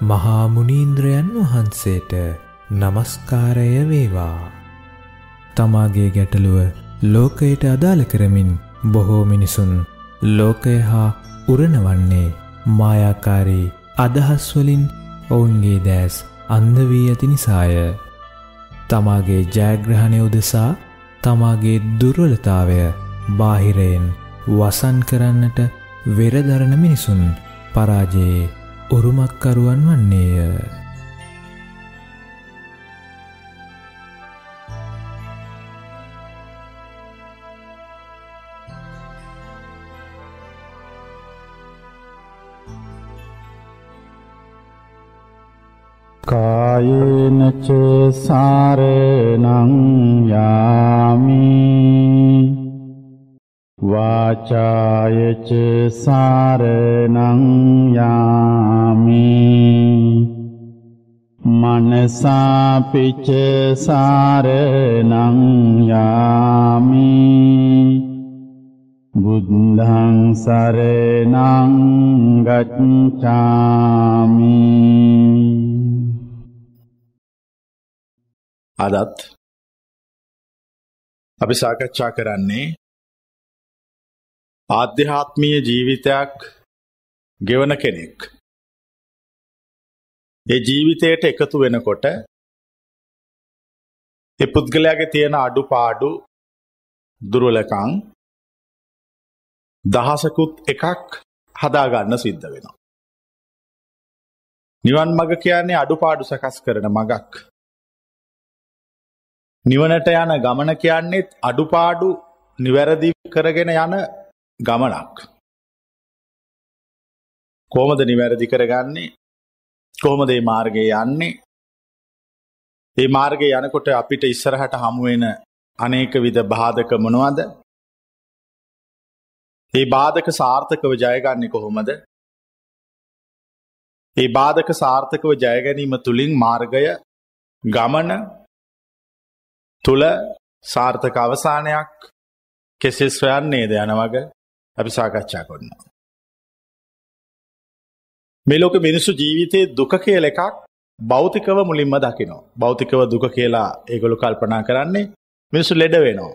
මහා මුනීන්ද්‍රයන් වහන්සේට নমස්කාරය වේවා. තමාගේ ගැටලුව ලෝකයට අදාළ කරමින් බොහෝ මිනිසුන් ලෝකය හා උරණවන්නේ මායාකාරී අදහස් වලින් ඔවුන්ගේ දැස් අන්ධ වී ඇති නිසාය. තමාගේ ජයග්‍රහණය උදෙසා තමාගේ දුර්වලතාවය බාහිරයෙන් වසන් කරන්නට වෙරදරන මිනිසුන් පරාජයේ උරුමක්කරුවන් වන්නේය. කායේනච සාරණං යාමි වාචායච සාරණං යාමි මනසාපිච සාරණං යාමි බුද්ධං සරණං ගච්ඡාමි අදත් අපි සාකච්ඡා කරන්නේ ආධ්‍යාත්මීය ජීවිතයක් ගෙවන කෙනෙක්. ඒ ජීවිතයට එකතු වෙනකොට ඒ පුද්ගලයාගේ තියෙන අඩුපාඩු දුර්වලකම් දහසකුත් එකක් හදාගන්න සිද්ධ වෙනවා. නිවන් මඟ කියන්නේ අඩුපාඩු සකස් කරන මගක්. නිවනට යන ගමන කියන්නේත් අඩුපාඩු නිවැරදි කරගෙන යන ගමනක්. කොහොමද නිවැරදි කරගන්නේ? කොහොමද මේ මාර්ගයේ යන්නේ? මේ මාර්ගයේ යනකොට අපිට ඉස්සරහට හමු වෙන අනේක විද බාධක මොනවද? මේ බාධක සාර්ථකව ජය ගන්නේ කොහොමද? මේ බාධක සාර්ථකව ජය ගැනීම තුලින් මාර්ගය ගමන තුල සාර්ථක අවසානයක් කෙසේ සොයන්නේද යන වග? අපි සාකච්ඡා කරනවා. මේ ලෝක මිනිස්සු ජීවිතයේ දුක කියලා එකක් භෞතිකව මුලින්ම දකිනවා. භෞතිකව දුක කියලා ඒගොල්ලෝ කල්පනා කරන්නේ මිනිස්සු ලෙඩ වෙනවා.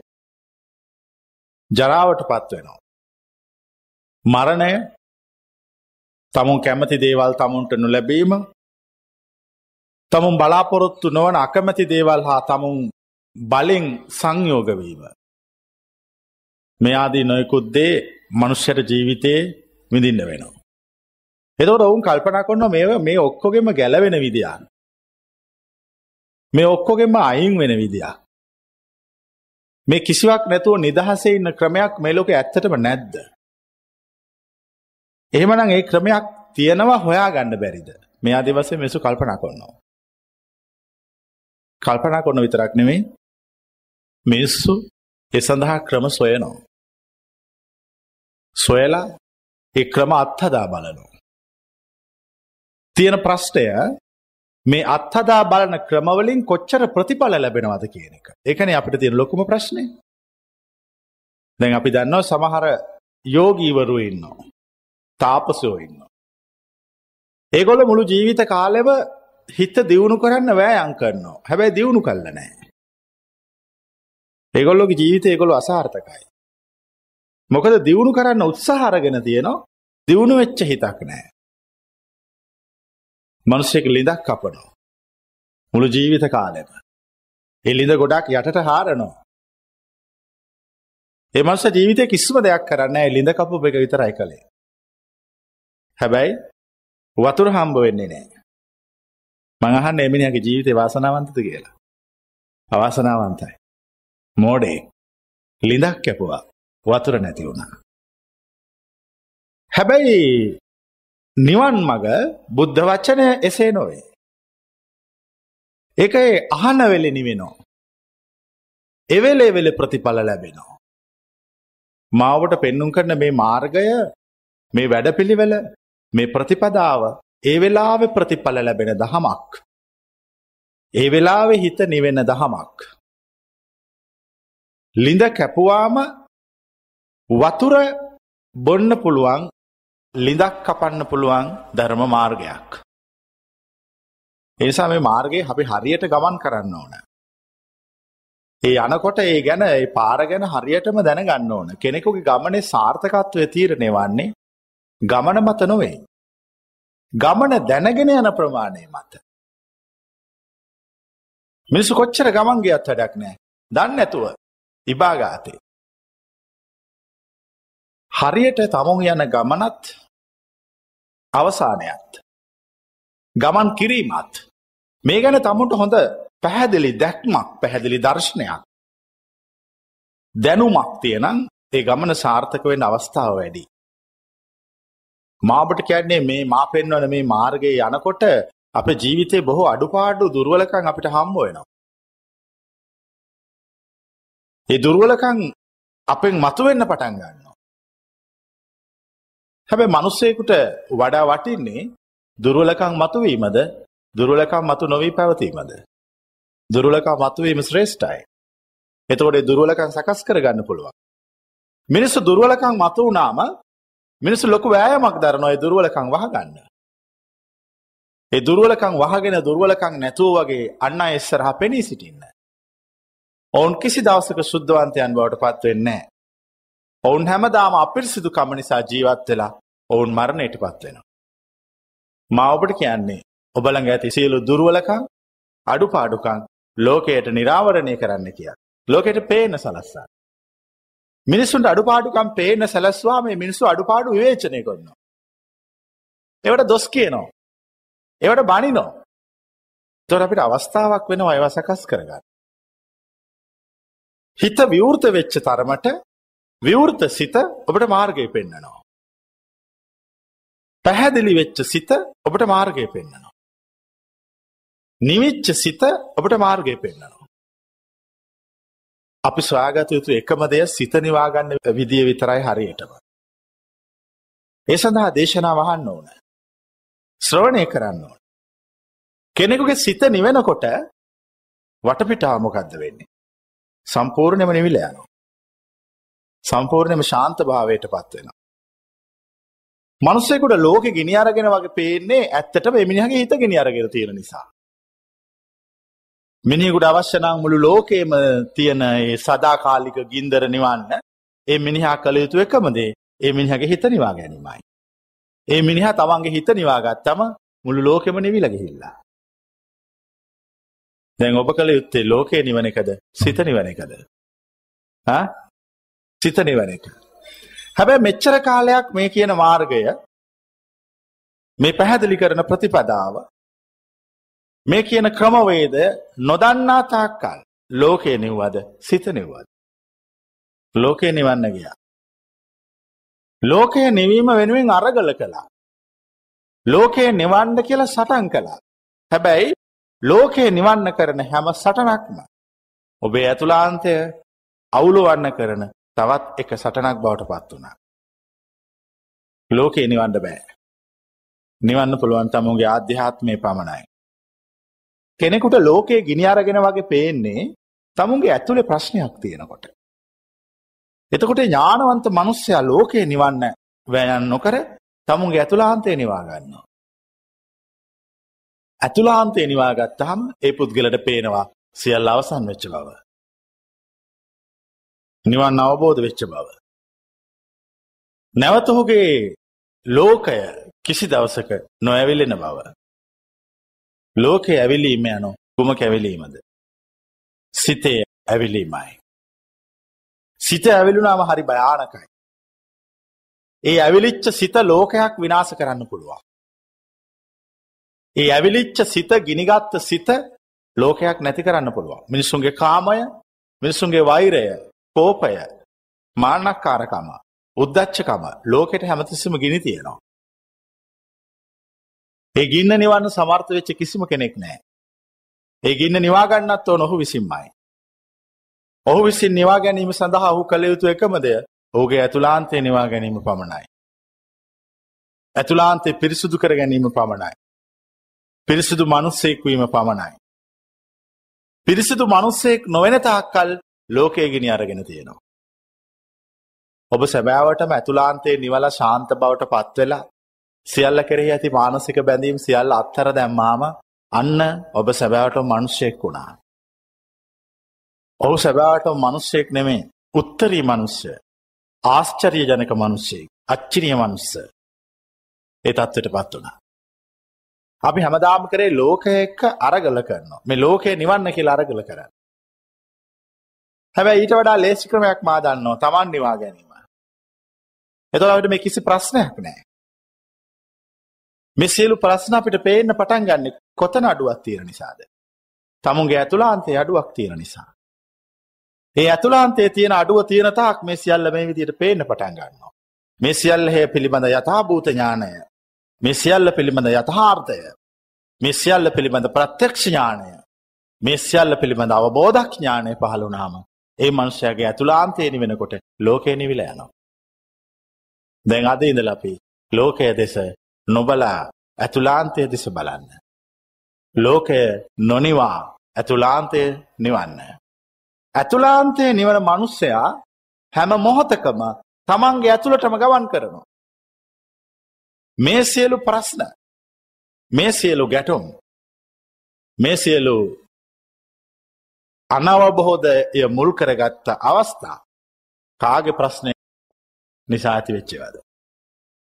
ජරාවටපත් වෙනවා. මරණය තමුන් කැමති දේවල් තමුන්ට නොලැබීම තමුන් බලාපොරොත්තු නොවන අකමැති දේවල් හා තමුන් බලෙන් සංයෝගවීම. මේ ආදී නොයකුද්දේ මනුෂ්‍යර ජීවිතයේ විඳින්න වෙනවා. එතකොට ඔවුන් කල්පනා කරනවා මේ මේ ඔක්කොගෙම ගැලවෙන විදියක්. මේ ඔක්කොගෙම අයින් වෙන විදියක්. මේ කිසිවක් නැතුව නිදහසේ ඉන්න ක්‍රමයක් මේ ලෝකේ ඇත්තටම නැද්ද? එහෙමනම් ඒ ක්‍රමයක් තියෙනවා හොයාගන්න බැරිද? මේ ආදී වශයෙන් මේසු කල්පනා කරනවා. කල්පනා කරන විතරක් නෙමෙයි මිනිස්සු ඒ සඳහා ක්‍රම සොයනවා. සොයලා ඒ ක්‍රම අත්හදා බලනවා. තියෙන ප්‍රශ්නය මේ අත්හදා බලන ක්‍රමවලින් කොච්චර ප්‍රතිඵල ලැබෙනවද කියන එක. ඒකනේ අපිට තියෙන ලොකුම ප්‍රශ්නේ. දැන් අපි දන්නවා සමහර යෝගීවරු ඉන්නවා. තාපසයෝ ඉන්නවා. ඒගොල්ලෝ මුළු ජීවිත කාලෙම හිත දියුණු කරන්න වෑයම් කරනවා. හැබැයි දියුණු කළා නැහැ. ඒගොල්ලෝගේ ජීවිතය ඒගොල්ලෝ අසාර්ථකයි. මොකද දියුණු කරන්න උත්සාහ අරගෙන තියෙනවා දියුණු වෙච්ච හිතක් නැහැ. මිනිස්සෙක් ලිඳක් කපනවා. මුළු ජීවිත කාලෙම. ඒ ලිඳ ගොඩක් යටට හාරනවා. ඒ මනුස්ස ජීවිතේ කිසිම දෙයක් කරන්නේ නැහැ ලිඳ කපපු එක විතරයි කළේ. හැබැයි වතුර හම්බ වෙන්නේ නැහැ. මං අහන්නේ එමිනියාගේ ජීවිතේ වාසනාවන්තද කියලා. අවාසනාවන්තයි. මෝඩේ ලිඳක් කැපුවා වතුර නැති වුණා. හැබැයි නිවන් මග බුද්ධ වචනය එසේ නොවේ. ඒක අහන වෙලෙ නිවෙනවා. එවෙලේ වෙල ප්‍රතිඵල ලැබෙනවා. මාවට පෙන්නුම් කරන මේ මාර්ගය මේ වැඩපිළිවෙල මේ ප්‍රතිපදාව ඒ වෙලාවෙ ප්‍රතිඵල ලැබෙන දහමක්. ඒ වෙලාවෙ හිත නිවෙන දහමක්. ලිඳ කැපුවාම වතුර බොන්න පුළුවන් ලිඳක් කපන්න පුළුවන් ධර්ම මාර්ගයක්. එනිසා මේ මාර්ගයේ අපි හරියට ගමන් කරන්න ඕන. ඒ යනකොට ඒ ගැන ඒ පාර ගැන හරියටම දැනගන්න ඕන. කෙනෙකුගේ ගමනේ සාර්ථකත්වය තීරණය වන්නේ ගමන මත නොවේ. ගමන දැනගෙන යන ප්‍රමාණය මත. මිනිස්සු කොච්චර ගමන් ගියත් වැඩක් නැහැ. දන්නේ නැතුව ඉබාගාතේ. හරියට තමුන් යන ගමනත් අවසානයත්. ගමන් කිරීමත්. මේ ගැන තමුන්ට හොඳ පැහැදිලි දැක්මක් පැහැදිලි දර්ශනයක්. දැනුමක් තියෙනම් ඒ ගමන සාර්ථක වෙන්න අවස්ථාව වැඩි. මාබට කියන්නේ මේ මා පෙන්වන මේ මාර්ගයේ යනකොට අප ජීවිතේ බොහෝ අඩුපාඩු දුර්වලකම් අපිට හම්බ වෙනවා. ඒ දුර්වලකම් අපෙන් මතුවෙන්න පටන් ගන්නවා. හැබැයි මිනිස්සෙකුට වඩා වටින්නේ දුර්වලකම් මතුවීමද දුර්වලකම් මතු නොවී පැවතීමද? දුර්වලකම් මතුවීම ශ්‍රේෂ්ඨයි. එතකොට ඒ දුර්වලකම් සකස් කරගන්න පුළුවන්. මිනිස්සු දුර්වලකම් මතු වුණාම මිනිස්සු ලොකු වෑයමක් දරනවා ඒ දුර්වලකම් වහගන්න. ඒ දුර්වලකම් වහගෙන දුර්වලකම් නැතුව වගේ අන්න අය ඉස්සරහා පෙනී සිටින්න. ඔවුන් කිසි දවසක සුද්ධවන්තයන් බවට පත් වෙන්නේ නැහැ. ඔවුන් හැමදාම අපිරිසිදුකම නිසා ජීවත් වෙලා ඔවුන් මරණයට පත් වෙනවා. මා ඔබට කියන්නේ ඔබ ළඟ ඇති සියලු දුර්වලකම් අඩුපාඩුකම් ලෝකයට නිරාවරණය කරන්න කියලා. ලෝකෙට පේන්න සලස්සා. මිනිස්සුන්ට අඩුපාඩුකම් පේන්න සැලස්වා මේ මිනිස්සු අඩුපාඩු විවේචනය කරනවා. ඒවට දොස් කියනවා. ඒවට බනිනෝ. තොර අපිට අවස්ථාවක් වෙනවා ඒවා සකස් කරගන්න. හිත විවෘත වෙච්ච තරමට විවෘත සිත ඔබට මාර්ගය පෙන්න්නනවා. පැහැදිලි වෙච්ච සිත ඔබට මාර්ගය පෙන්න්නනවා. නිවිච්ච සිත ඔබට මාර්ගය පෙන්න්නනවා. අපි ස්වාගත යුතු එකම දෙය සිත නිවාගන්න විදිය විතරයි හරියටම. ඒ සඳහා දේශනා වහන්න ඕන. ශ්‍රවණය කරන්න ඕන. කෙනෙකුගේ සිත නිවෙනකොට වටපිටාමොකක්ද වෙන්නේ. සම්පූර්ණයම නිවිල යනවා. සම්පූර්ණයම ශාන්ත භාවයට පත්වෙනවා. මනුස්සෙකුට ලෝක ගිනි අරගෙන වගේ පේන්නේ ඇත්තට එමිනිහගේ හිත ගෙන අරගෙන තියෙන නිසා. මිනිහෙකුට අවශ්‍ය නම් මුළු ලෝකෙම තියෙන ඒ සදාකාලික ගින්දර නිවන්න ඒ මිනිහා කළ යුතු එකම දේ ඒ මිනිහගේ හිත නිවා ගැනීමයි. ඒ මිනිහා තමන්ගේ හිත නිවා ගත්තම මුළු ලෝකෙම නිවිලා ගිහිල්ලා. දැන් ඔබ කළ යුත්තේ ලෝකේ නිවන එකද සිත නිවන එකද? ආ? සිත නිවන එක. හැබැයි මෙච්චර කාලයක් මේ කියන මාර්ගය මේ පැහැදිලි කරන ප්‍රතිපදාව මේ කියන ක්‍රමවේද නොදන්නා තාක්කල් ලෝකය නිව්වද සිත නිව්වද. ලෝකය නිවන්න ගියා. ලෝකය නිවීම වෙනුවෙන් අරගල කළා. ලෝකය නිවන්න කියලා සටන් කළා. හැබැයි ලෝකය නිවන්න කරන හැම සටනක්ම ඔබේ ඇතුලාන්තය අවුලුවන්න කරන තවත් එක සටනක් බවට පත් වුණා. ලෝකේ නිවන්න බෑ. නිවන්න පුළුවන් තමුන්ගේ ආධ්‍යාත්මය පමණයි. කෙනෙකුට ලෝකයේ ගිනි අරගෙන වගේ පේන්නේ තමුන්ගේ ඇතුලේ ප්‍රශ්නයක් තියෙනකොට. එතකොට ඥානවන්ත මිනිස්සයා ලෝකේ නිවන්න වැයන් නොකර තමුන්ගේ ඇතුළාන්තය නිවා ගන්නවා. ඇතුළාන්තය නිවා ගත්තාම ඒ පුද්ගලට පේනවා සියල්ල අවසන් වෙච්ච බව. නිවන් අවබෝධ වෙච්ච බව. නැවත ඔහුගේ ලෝකය කිසි දවසක නොඇවිලෙන බව. ලෝකේ ඇවිලීම යනු කුමක ඇවිලීමද. සිතේ ඇවිලීමයි. සිත ඇවිලුනාම හරි භයානකයි. ඒ ඇවිලිච්ච සිත ලෝකයක් විනාස කරන්න පුළුවන්. ඒ ඇවිලිච්ච සිත ගිනිගත්ත සිත ලෝකයක් නැති කරන්න පුළුවන්. මිනිස්සුන්ගේ කාමය මිනිස්සුන්ගේ වෛරය කෝපය මාන්නක්කාරකම උද්දච්චකම ලෝකෙට හැමතිස්සම ගිනි තියෙනවා. ඒ ගින්න නිවන්න සමර්ථ වෙච්ච කිසිම කෙනෙක් නෑ. ඒ ගින්න නිවාගන්නත් ඕන ඔහු විසින්මයි. ඔහු විසින් නිවා ගැනීම සඳහා ඔහු කළ යුතු එකමද ඔහුගේ ඇතුලාන්තය නිවා ගැනීම පමණයි. ඇතුලාන්තය පිරිසුදු කර ගැනීම පමණයි. පිරිසිදු මනුස්සෙක්වීම පමණයි. පිරිසිදු මනුස්සෙක් නොවෙන තාක්කල් ලෝකය ගිනි අරගෙන තියෙනවා. ඔබ සැබෑවටම ඇතුලාන්තේ නිවල ශාන්ත බවට පත්වෙලා සියල්ල කෙරෙහි ඇති මානසික බැඳීම් සියල්ල අත්තර දැම්මාම අන්න ඔබ සැබෑවට මනුෂ්‍යයෙක් වුණා. ඔහු සැබෑවට මනුෂ්‍යයෙක් නෙමේ උත්තරී මනුෂ්‍ය ආශ්චරිය ජනක මනුෂ්‍යයෙක් අච්චිරිය මනුස්ස ඒ තත්වට පත් වුණා. අපි හැමදාම කරේ ලෝකය එක්ක අරගල කරනවා මේ ලෝකය නිවන්න කියලා අරගල කරන්න. හැබැයි ඊට වඩා ලේසි ක්‍රමයක් මා දන්නවා තමන් නිවා ගැනීම. එතකොට මේ කිසි ප්‍රශ්නයක් නැහැ. මේ සියලු ප්‍රශ්න අපිට පේන්න පටන් ගන්න කොතන අඩුවක් තියෙන නිසාද. තමුන්ගේ ඇතුළාන්තේ අඩුවක් තියෙන නිසා. ඒ ඇතුළාන්තේ තියෙන අඩුව තියෙන තාක් මේ සියල්ල මේ විදිහට පේන්න පටන් ගන්නවා. මේ සියල්ල හේ පිළිබඳ යථාභූත ඥානය මේ සියල්ල පිළිබඳ යථාර්ථය මේ සියල්ල පිළිබඳ ප්‍රත්‍යක්ෂ ඥානය මේ සියල්ල පිළිබඳ අවබෝධඥානය පහළ වුණාම ඒ මනුෂ්‍යයාගේ ඇතුළාන්තය නිවෙනකොට ලෝකය නිවිල යනවා. දැන් අද ඉඳලා අපි ලෝකය දෙස නොබලා ඇතුලාන්තය දෙස බලන්න. ලෝකය නොනිවා ඇතුලාන්තය නිවන්න. ඇතුලාන්තය නිවන මනුස්සයා හැම මොහොතකම තමන්ගේ ඇතුළටම ගවන් කරනවා. මේ සියලු ප්‍රශ්න මේ සියලු ගැටුම් මේ සියලු අනවබහෝදය මුල් කරගත්ත අවස්ථා කාගේ ප්‍රශ්නය නිසා ඇති වෙච්චවද.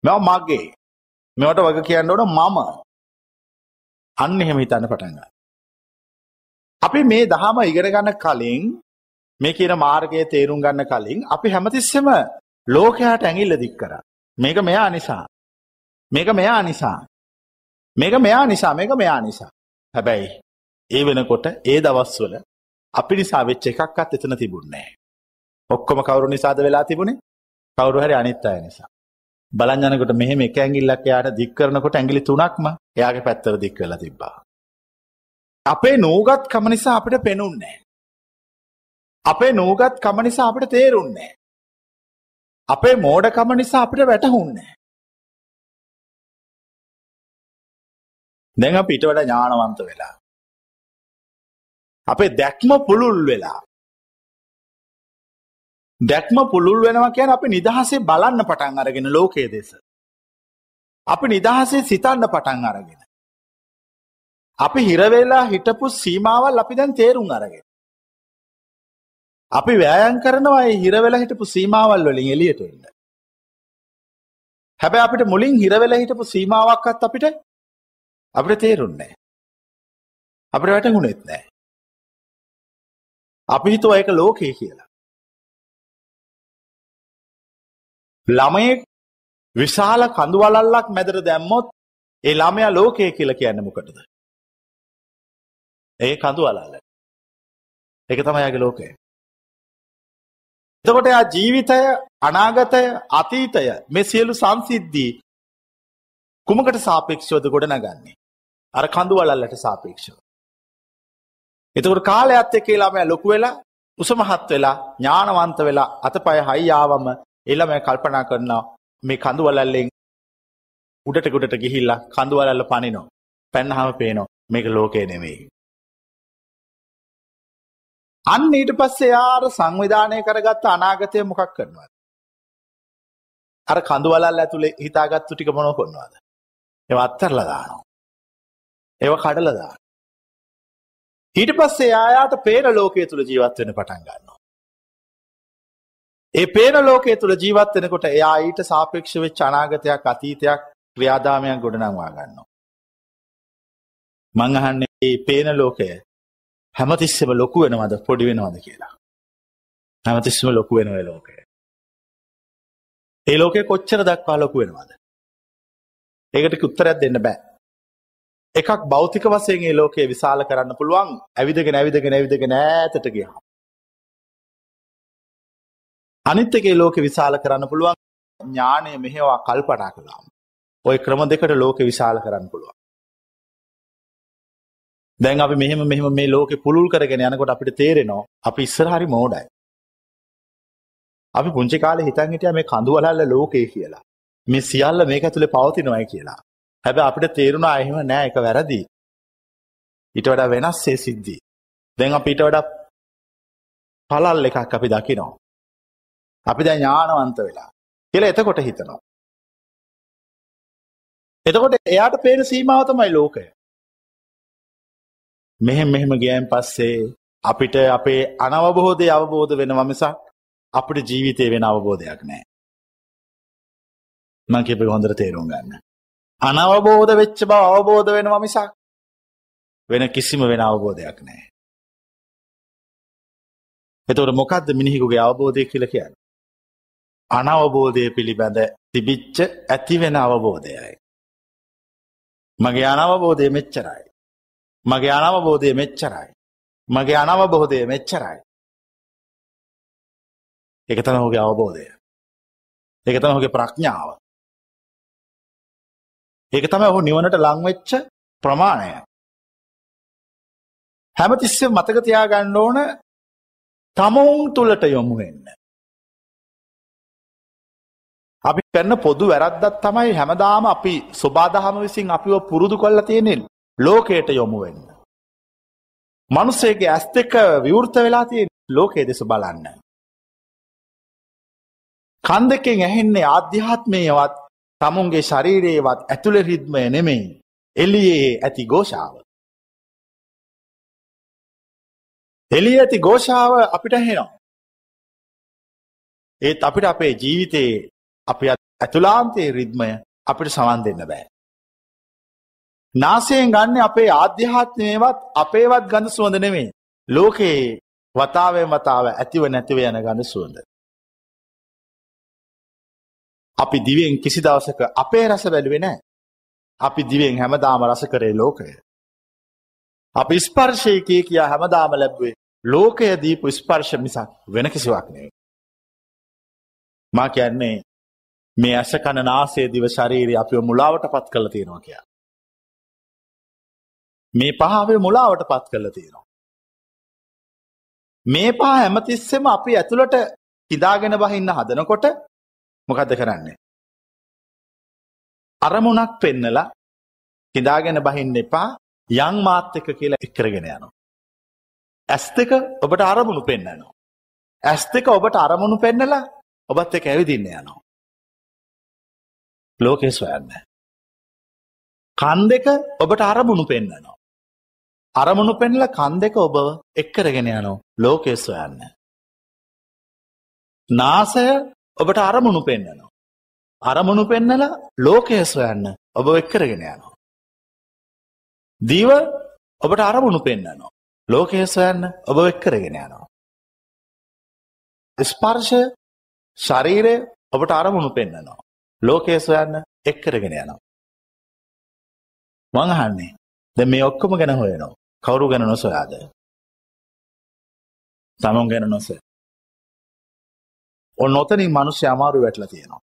මෙ මගේ මෙවට වග කියන්න ඕන මම අන්න එහෙම හිතන්න පටන්ග. අපි මේ දහම ඉගෙන ගන්න කලින් මේ කියන මාර්ගය තේරුම් ගන්න කලින් අපි හැමතිස්සෙම ලෝකයාට ඇඟිල්ල දික් කර. මේක මෙයා නිසා. මේක මෙයා නිසා. මේක මෙයා නිසා මේක මෙයා නිසා. හැබැයි ඒ වෙනකොට ඒ දවස්වල අපි නිසා වෙච්ච එකක්වත් එතන තිබුණේ. ඔක්කොම කවුරු නිසාද වෙලා තිබුණේ කවුරු හරි අනිත් අය නිසා. බලන් යනකොට මෙහෙම එක ඇඟිල්ලක් එයාට දික් කරනකොට ඇඟිලි තුනක්ම එයාගේ පැත්තට දික් වෙලා තිබ්බා. අපේ නූගත්කම නිසා අපිට පෙනුන්නේ අපේ නූගත්කම නිසා අපිට තේරුන්නේ අපේ මෝඩකම නිසා අපිට වැටහුන්නේ දැන් අපි ඊට වඩා ඥානවන්ත වෙලා අපේ දැක්ම පුළුල් වෙලා දැක්ම පුළුල් වෙනවා කියන අපි නිදහසේ බලන්න පටන් අරගෙන ලෝකයේ දෙස. අපි නිදහසේ සිතන්න පටන් අරගෙන. අපි හිරවෙලා හිටපු සීමාවල් අපි දැන් තේරුම් අරගෙන. අපි වෑයන් කරනවා හිරවෙලා හිටපු සීමාවල් වලින් එලියට එන්න. හැබැයි අපිට මුලින් හිරවෙලා හිටපු සීමාවක්වත් අපිට අපිට තේරුන්නේ අපිට වැටහුණෙත් නෑ. අපි හිතුවා ඒක ලෝකය කියලා. ළමයෙක් විශාල කඳුවලල්ලක් මැදට දැම්මොත් ඒ ළමයා ලෝකය කියලා කියන්න මොකටද. ඒ කඳුවලල්ල. එක තමයිගේ ලෝකය. එතකොට එයා ජීවිතය අනාගතය අතීතය මේ සියලු සංසිද්ධී කුමකට සාපේක්ෂවද ගොඩනගන්නේ. අර කඳුවලල්ලට සාපේක්ෂව. එතකොට කාලයත් එක්ක ළමයා ලොකු වෙලා උසමහත් වෙලා ඥානවන්ත වෙලා අතපය හයියාවම එළම කල්පනා කරනවා මේ කඳුවලල්ලෙන් උඩට ගොඩට ගිහිල්ලා කඳුවලල්ල පනිනෝ පැන්නහම පේනෝ මේක ලෝකය නෙවෙයි. අන්න ඊට පස්සේ යාර සංවිධානය කරගත්ත අනාගතය මොකක් කරනවාද. අර කඳුවලල් ඇතුළේ හිතාගත්තු ටික මොනෝ කොන්නවාද. එව අත්තරල දානවා. ඒව කඩලදා. ඊට පස්සේ ආයාට පේන ලෝකය තුළ ජීවත් වෙන පටන් ගන්නවා. ඒ පේන ලෝකයේ තුළ ජීවත් වෙනකොට එයා ඊට සාපේක්ෂ වෙච්ච අනාගතයක් අතීතයක් ක්‍රියාදාමයක් ගොඩනංවා ගන්නවා. මං අහන්නේ මේ පේන ලෝකය හැමතිස්සෙම ලොකු වෙනවද පොඩි වෙනවද කියලා. හැමතිස්සම ලොකු වෙනව ලෝකය. ඒ ලෝකය කොච්චර දක්වා ලොකු වෙනවද. ඒකට උත්තරයක් දෙන්න බෑ. එකක් භෞතික වසයෙන් ඒ ලෝකයේ විශාල කරන්න පුළුවන් ඇවිදගෙන ඇවිදගෙන ඇවිදගෙන ඈතට ගියා. අනිත් එකේ ලෝකෙ විශාල කරන්න පුළුවන් ඥානය මෙහෙවා කල්පනා කළාම. ඔය ක්‍රම දෙකට ලෝකෙ විශාල කරන්න පුළුවන්. දැන් අපි මෙහෙම මෙහෙම මේ ලෝකෙ පුළුල් කරගෙන යනකොට අපිට තේරෙනවා අපි ඉස්සර හරි මෝඩයි. අපි පුංචි කාලේ හිතන් හිටියා මේ කඳුවලල්ල ලෝකේ කියලා. මේ සියල්ල මේක ඇතුලේ පවතිනවායි කියලා. හැබැයි අපිට තේරුණා එහෙම නෑ ඒක වැරදි. ඊට වඩා වෙනස් ඒ සිද්ධි. දැන් අපි ඊට වඩා පළල් එකක් අපි දකිනවා. අපි දැන් ඥානවන්ත වෙලා කියලා එතකොට හිතනවා. එතකොට එයාට පේන සීමාව තමයි ලෝකය. මෙහෙම මෙහෙම ගෑන් පස්සේ අපිට අපේ අනවබෝධය අවබෝධ වෙනවා මිසක් අපිට ජීවිතය වෙන අවබෝධයක් නෑ. මං කියප හොඳට තේරුම් ගන්න. අනවබෝධ වෙච්ච බව අවබෝධ වෙනවා මිසක් වෙන කිසිම වෙන අවබෝධයක් නෑ. එතවට මොකක්ද මිනිහිකුගේ අවබෝධය කියල කියන්න. අනවබෝධය පිළිබඳ තිබිච්ච ඇතිවෙන අවබෝධයයි. මගේ අනවබෝධය මෙච්චරයි. මගේ අනවබෝධය මෙච්චරයි. මගේ අනවබෝධය මෙච්චරයි. එක තන හොගේ අවබෝධය. එක තන හොගේ ප්‍රඥාව. ඒක තම ඔහු නිවනට ලංවෙච්ච ප්‍රමාණය. හැමතිස්සේ මතකතියා ගන්න ඕන තමවුන් තුළට යොමු වෙන්න. අපි කරන්න පොදු වැරද්දත් තමයි හැමදාම අපි ස්වබාදහම විසින් අපිව පුරුදු කොල්ල තියෙනෙන් ලෝකයට යොමු වෙන්න. මනුස්සේගේ ඇස් දෙක විවෘත වෙලා තිය ලෝකයේ දෙස බලන්න. කන් දෙකෙන් ඇහෙන්නේ ආධ්‍යාත්මයවත් තමුන්ගේ ශරීරයේවත් ඇතුළ රිද්මය නෙමෙයි එලියේ ඇති ගෝෂාව. එලිය ඇති ගෝෂාව අපිට හෙනවා. ඒත් අපිට අපේ ජීවිතයේ අප ඇතුලාන්තයේ රිද්මය අපිට සවන් දෙන්න බෑ. නාසයෙන් ගන්න අපේ ආධ්‍යාත්මයවත් අපේවත් ගඳ සුවඳ නෙමේ. ලෝකයේ වතාවේ වතාව ඇතිව නැතිව යන ගඳ සුවඳ. අපි දිවෙන් කිසි දවසක අපේ රස බැලුවේ නෑ. අපි දිවෙන් හැමදාම රස කරේ ලෝකය. අපි ස්පර්ශයකය කියා හැමදාම ලැබ්වේ ලෝකය දීපු ස්පර්ශ මිසක් වෙන කිසිවක් නේ. මා කියන්නේ මේ ඇස කණ නාසේ දිව ශරීරය අපිව මුලාවට පත් කළ තියෙනවා කියා. මේ පහාවේ මුලාවට පත් කළ තියෙනවා. මේ පහ හැමතිස්සෙම අපි ඇතුළට හිදාගෙන බහින්න හදනකොට මොකක්ද කරන්නේ. අරමුණක් පෙන්නලා හිදාගෙන බහින්න එපා යං මාත් එක කියලා එක්කරගෙන යනවා. ඇස් දෙක ඔබට අරමුණු පෙන්න්නනවා. ඇස් දෙක ඔබට අරමුණු පෙන්නලා ඔබත් එක ඇවිදින්න යනවා. ලෝකෙ සොයන්න. කන් දෙක ඔබට අරමුණු පෙන්න්නනවා. අරමුණු පෙන්ල කන් දෙක ඔබව එක්කරගෙන යනු ලෝකෙ සොයන්න. නාසය ඔබට අරමුණු පෙන්න්නනවා. අරමුණු පෙන්නල ලෝකය සොයන්න ඔබ එක්කරගෙන යනවා. දීව ඔබට අරමුණු පෙන්න්නනවා. ලෝකය සොයන්න ඔබ එක්කරගෙන යනවා. ස්පර්ශය ශරීරය ඔබට අරමුණු පෙන්න්නනවා. ලෝකය සොයන්න එක්කරගෙන යනවා. මංහන්නේ ද මේ ඔක්කොම ගැන හොයනවා. කවුරු ගැන නොසොයාද. තමන් ගැන නොස. ඔන්න නොතනින් මනුෂ්‍ය අමාරු වැටල තියෙනවා.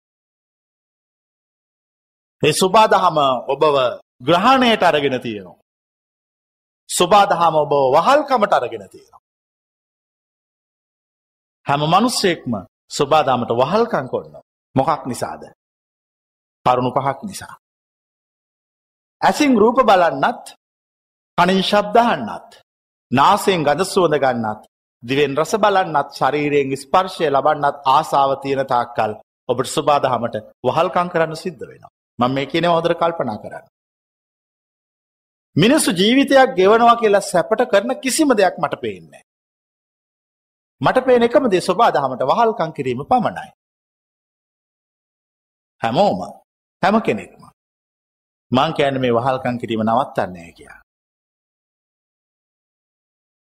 ඒ සුබාදහම ඔබව ග්‍රහණයට අරගෙන තියෙනවා. සුබාදහම ඔබ වහල්කමට අරගෙන තියෙනවා. හැම මනුස්සෙක්ම සුබාදාමට වහල්කං කොන්න මොකක් නිසාද. කරුණු පහක් නිසා. ඇසින් රූප බලන්නත් කනින් ශබ්දහන්නත්. නාසයෙන් ගඳ සුවඳ ගන්නත්. දිවෙන් රස බලන්නත් ශරීරයෙන් ස්පර්ශය ලබන්නත් ආසාාව තියෙන තාක්කල් ඔබට සුබාදහමට වහල්කං කරන්න සිද්ධ වෙනවා. මං මේ කියන හොදර කල්පනා කරන්න. මිනිස්සු ජීවිතයක් ගෙවනවා කියලා සැපට කරන කිසිම දෙයක් මට පේන්නේ. මට පේන එකම දේ ස්වබාදහමට වහල්කං කිරීම පමණයි. හැමෝම හැම කෙනෙක්ම. මං කෑන මේ වහල්කං කිරීම නවත්තන්නේ කියා.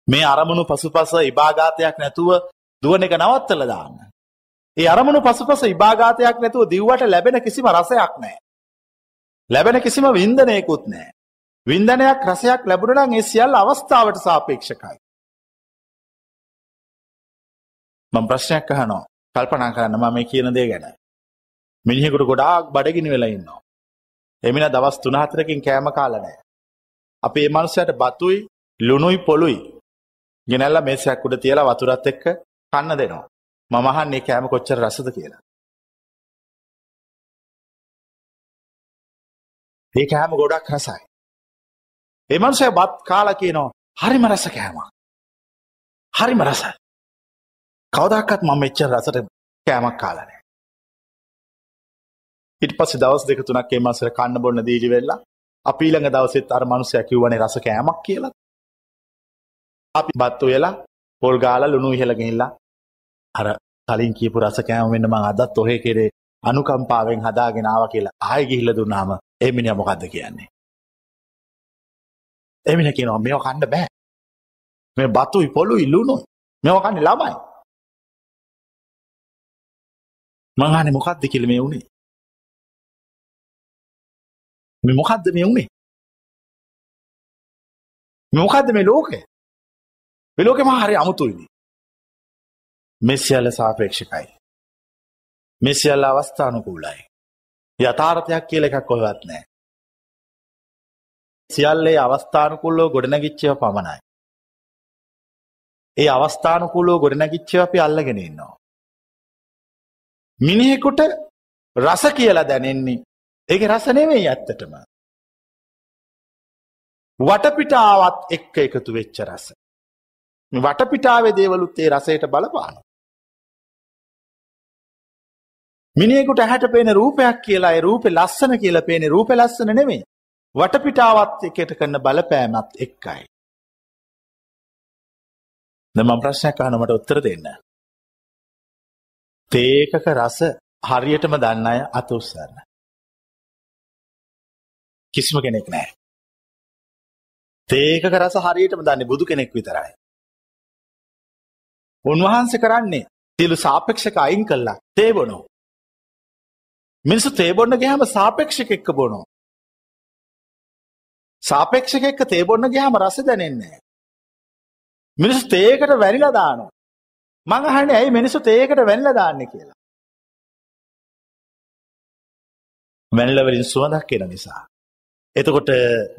මේ අරමුණු පසුපස ඉභාගාතයක් නැතුව දුවන එක නවත්තල දාන්න. ඒ අරමුණු පසුපස ඉභාගාතයක් නැතුව දිව්වට ලැබෙන කිසිම රසයක් නෑ. ලැබෙන කිසිම වින්දනයකුත් නෑ. වින්දනයක් රසයක් ලැබුණනම් ඒ සියල්ල අවස්ථාවට සාපේක්ෂකයි. මම ප්‍රශ්නයක් අහනවා කල්පනා කරන්න මම මේ කියන දේ ගැන. මිනිහෙකුට ගොඩාක් බඩගිනි වෙලා ඉන්නවා. එමින දවස් 3-4කින් කෑම කාලා නැහැ. අපි මේ මනුස්සයාට බතුයි, ලුණුයි, පොළුයි ගෙනල්ලා මේසයක් උඩ තියලා වතුරත් එක්ක කන්න දෙනවා. මම අහන්නේ කෑම කොච්චර රසද කියලා. ඒ කෑම ගොඩක් රසයි. ඒ මනුස්සයා බත් කාලා කියනවා හරිම රස කෑමක්. හරිම රසයි. කවදාකවත් මම මෙච්චර රසට කෑමක් කාලා නැහැ. ඊට පස්සේ දවස් දෙක තුනක් ඒ මාසෙ කන්න බොන්න දීජි වෙලා අපි ඊළඟ දවසෙත් අර මනුස්සයා කිව්වනේ රස කෑමක් කියලා. අපි බත්තු වෙලා පොල් ගාලා ලුණු ඉහළ ගිහිල්ලා අර කලින් කියපු රස කෑම වෙන්න මං අදත් ඔහෙ කෙරේ අනුකම්පාවෙන් හදාගෙන ආවා කියලා ආයෙ ගිහිල්ලා දුන්නාම ඒ මිනිහා මොකද්ද කියන්නේ? ඒ මිනිහා කියනවා මේව කන්න බෑ. මේ බතුයි පොළුයි ලුණුයි. මේව කන්නේ ළමයි. මං අහන්නේ මොකද්ද කියලා මේ උනේ? මේ මොකද්ද මේ උනේ? මේ මොකද්ද මේ ලෝකය? මේ ලෝකෙම හරි අමුතුයිනේ. මේ සියල්ල සාපේක්ෂකයි. මේ සියල්ල අවස්ථානුකූලයි. යථාර්ථයක් කියලා එකක් කොහෙවත් නැහැ. සියල්ලේ අවස්ථානුකූලව ගොඩනැගිච්චව පමණයි. ඒ අවස්ථානුකූලව ගොඩනැගිච්චව අපි අල්ලගෙන ඉන්නවා. මිනිහෙකුට රස කියලා දැනෙන්නේ ඒකේ රස නෙමෙයි ඇත්තටම. වටපිටාවත් එක්ක එකතු වෙච්ච රස. වටපිටාවේ දේවලුත් ඒ රසයට බලපාන. මිනිහෙකුට ඇහැට පේන රූපයක් කියලා ඒ රූපේ ලස්සන කියලා පේන රූපේ ලස්සන නෙමෙයි. වටපිටාවත් එකට කරන බලපෑමත් එක්කයි. දැන් මම ප්‍රශ්නයක් අහනවා මට උත්තර දෙන්න. තේකක රස හරියටම දන්න අය අත උස්සන්න. කිසිම කෙනෙක් නැහැ. තේකක රස හරියටම දන්නේ බුදු කෙනෙක් විතරයි. උන්වහන්සේ කරන්නේ සියලු සාපේක්ෂක අයින් කළා තේ බොනෝ. මිනිස්සු තේ බොන්න ගියාම සාපේක්ෂක එක්ක බොනෝ. සාපේක්ෂක එක්ක තේ බොන්න ගියාම රස දැනෙන්නේ නැහැ. මිනිස්සු තේකට වැනිලා දානවා. මං අහන්නේ ඇයි මිනිස්සු තේකට වැනිලා දාන්නේ කියලා. වැනිලා වලින් සුවඳක් එන නිසා. එතකොට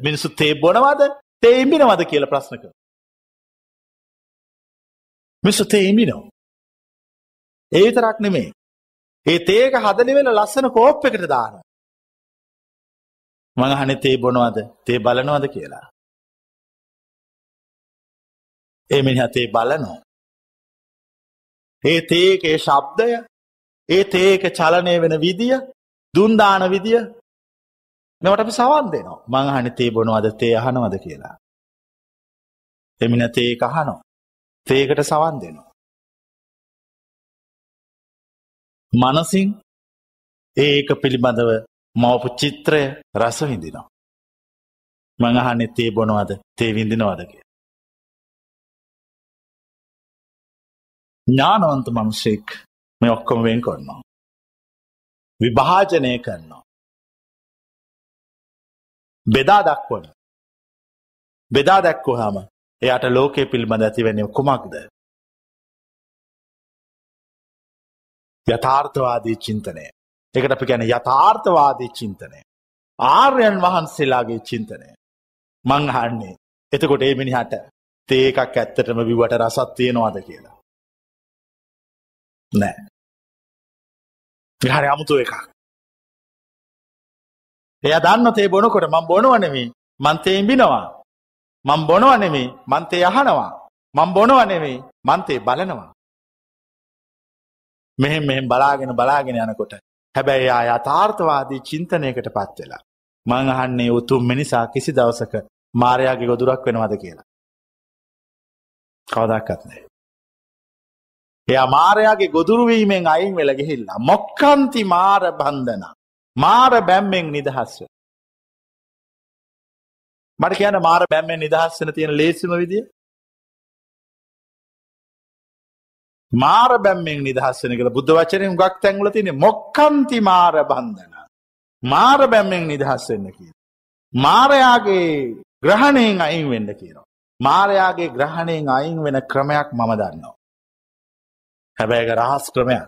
මිනිස්සු තේ බොනවද? තේ ඉඹිනවද කියලා ප්‍රශ්න කරනවා. මිනිස්සු තේ ඉඹිනවා. ඒ විතරක් නෙමෙයි. ඒ තේක හදලි වෙලා ලස්සන කෝප් එකට දානවා. මං අහන්නේ තේ බොනවද? තේ බලනවද කියලා. ඒ මිනිහා තේ බලනවා. ඒ තේකේ ශබ්දය, ඒ තේක චලනය වෙන විදිය, දුන් දාන විදිය මේවට අපි සවන් දෙනවා. මං අහන්නේ තේ බොනවද? තේ අහනවද කියලා. එමින තේක අහනවා. තේකට සවන් දෙනවා. මනසින් ඒක පිළිබඳව මවපු චිත්‍රය රස විඳිනවා. මං අහන්නේ තේ බොනවද? තේ විඳිනවද කියලා. ඥානවන්ත මනුෂෙක් මේ ඔක්කොම වෙන් කරනවා. විභාජනය කරනවා. බෙදා දක්වන. බෙදා දැක්වහම එයට ලෝකය පිළිබඳ ඇතිවන්නේ කුමක්ද. යථාර්ථවාදී චින්තනය. එකට අපි ගැන යථාර්ථවාදී චින්තනය. ආර්යන් වහන්සේලාගේ චින්තනය. මංහන්නේ එතකොට ඒ මිනිහට තේකක් ඇත්තටම විවට රසත් තියෙනවාද කියලා. නෑ. හරි අමුතු එකක්. එය දන්න තේ බොනකොට මං බොනවනෙමේ මන්තේ ඉඹිනවා. මං බොනවනෙමේ මන්තේ අහනවා. මං බොනවනෙමේ මන්තේ බලනවා. මෙහෙම මෙහෙම බලාගෙන බලාගෙන යනකොට හැබැයි ආ යථාර්ථවාදී චින්තනයකට පත් වෙලා මං අහන්නේ උතුම් මිනිසා කිසි දවසක මාර්යාගේ ගොදුරක් වෙනවද කියලා. කවදාකත් නැහැ. එයා මාරයාගේ ගොදුරුවීමෙන් අයින් වෙල ගිහිල්ලා. මොක්කන්ති මාර බන්ධන. මාර බැම්මෙන් නිදහස්ව. මට කියන මාර බැම්මෙන් නිදහස්සන තියෙන ලේසිම විදිිය. මාර බැම්මෙන් නිදහස්සන කළ බුද්ධ වචනය ගක් තැන්ගල තින මොක්කන්ති මාර බන්ධන. මාර බැම්මෙන් නිදහස්වෙන්න කිය. මාරයාගේ ග්‍රහණයෙන් අයින් වෙන්න කියනවා. මාරයාගේ ග්‍රහණයෙන් අයින් වෙන ක්‍රමයක් මම දන්නවා. හැබැයි ඒක රහස් ක්‍රමයක්.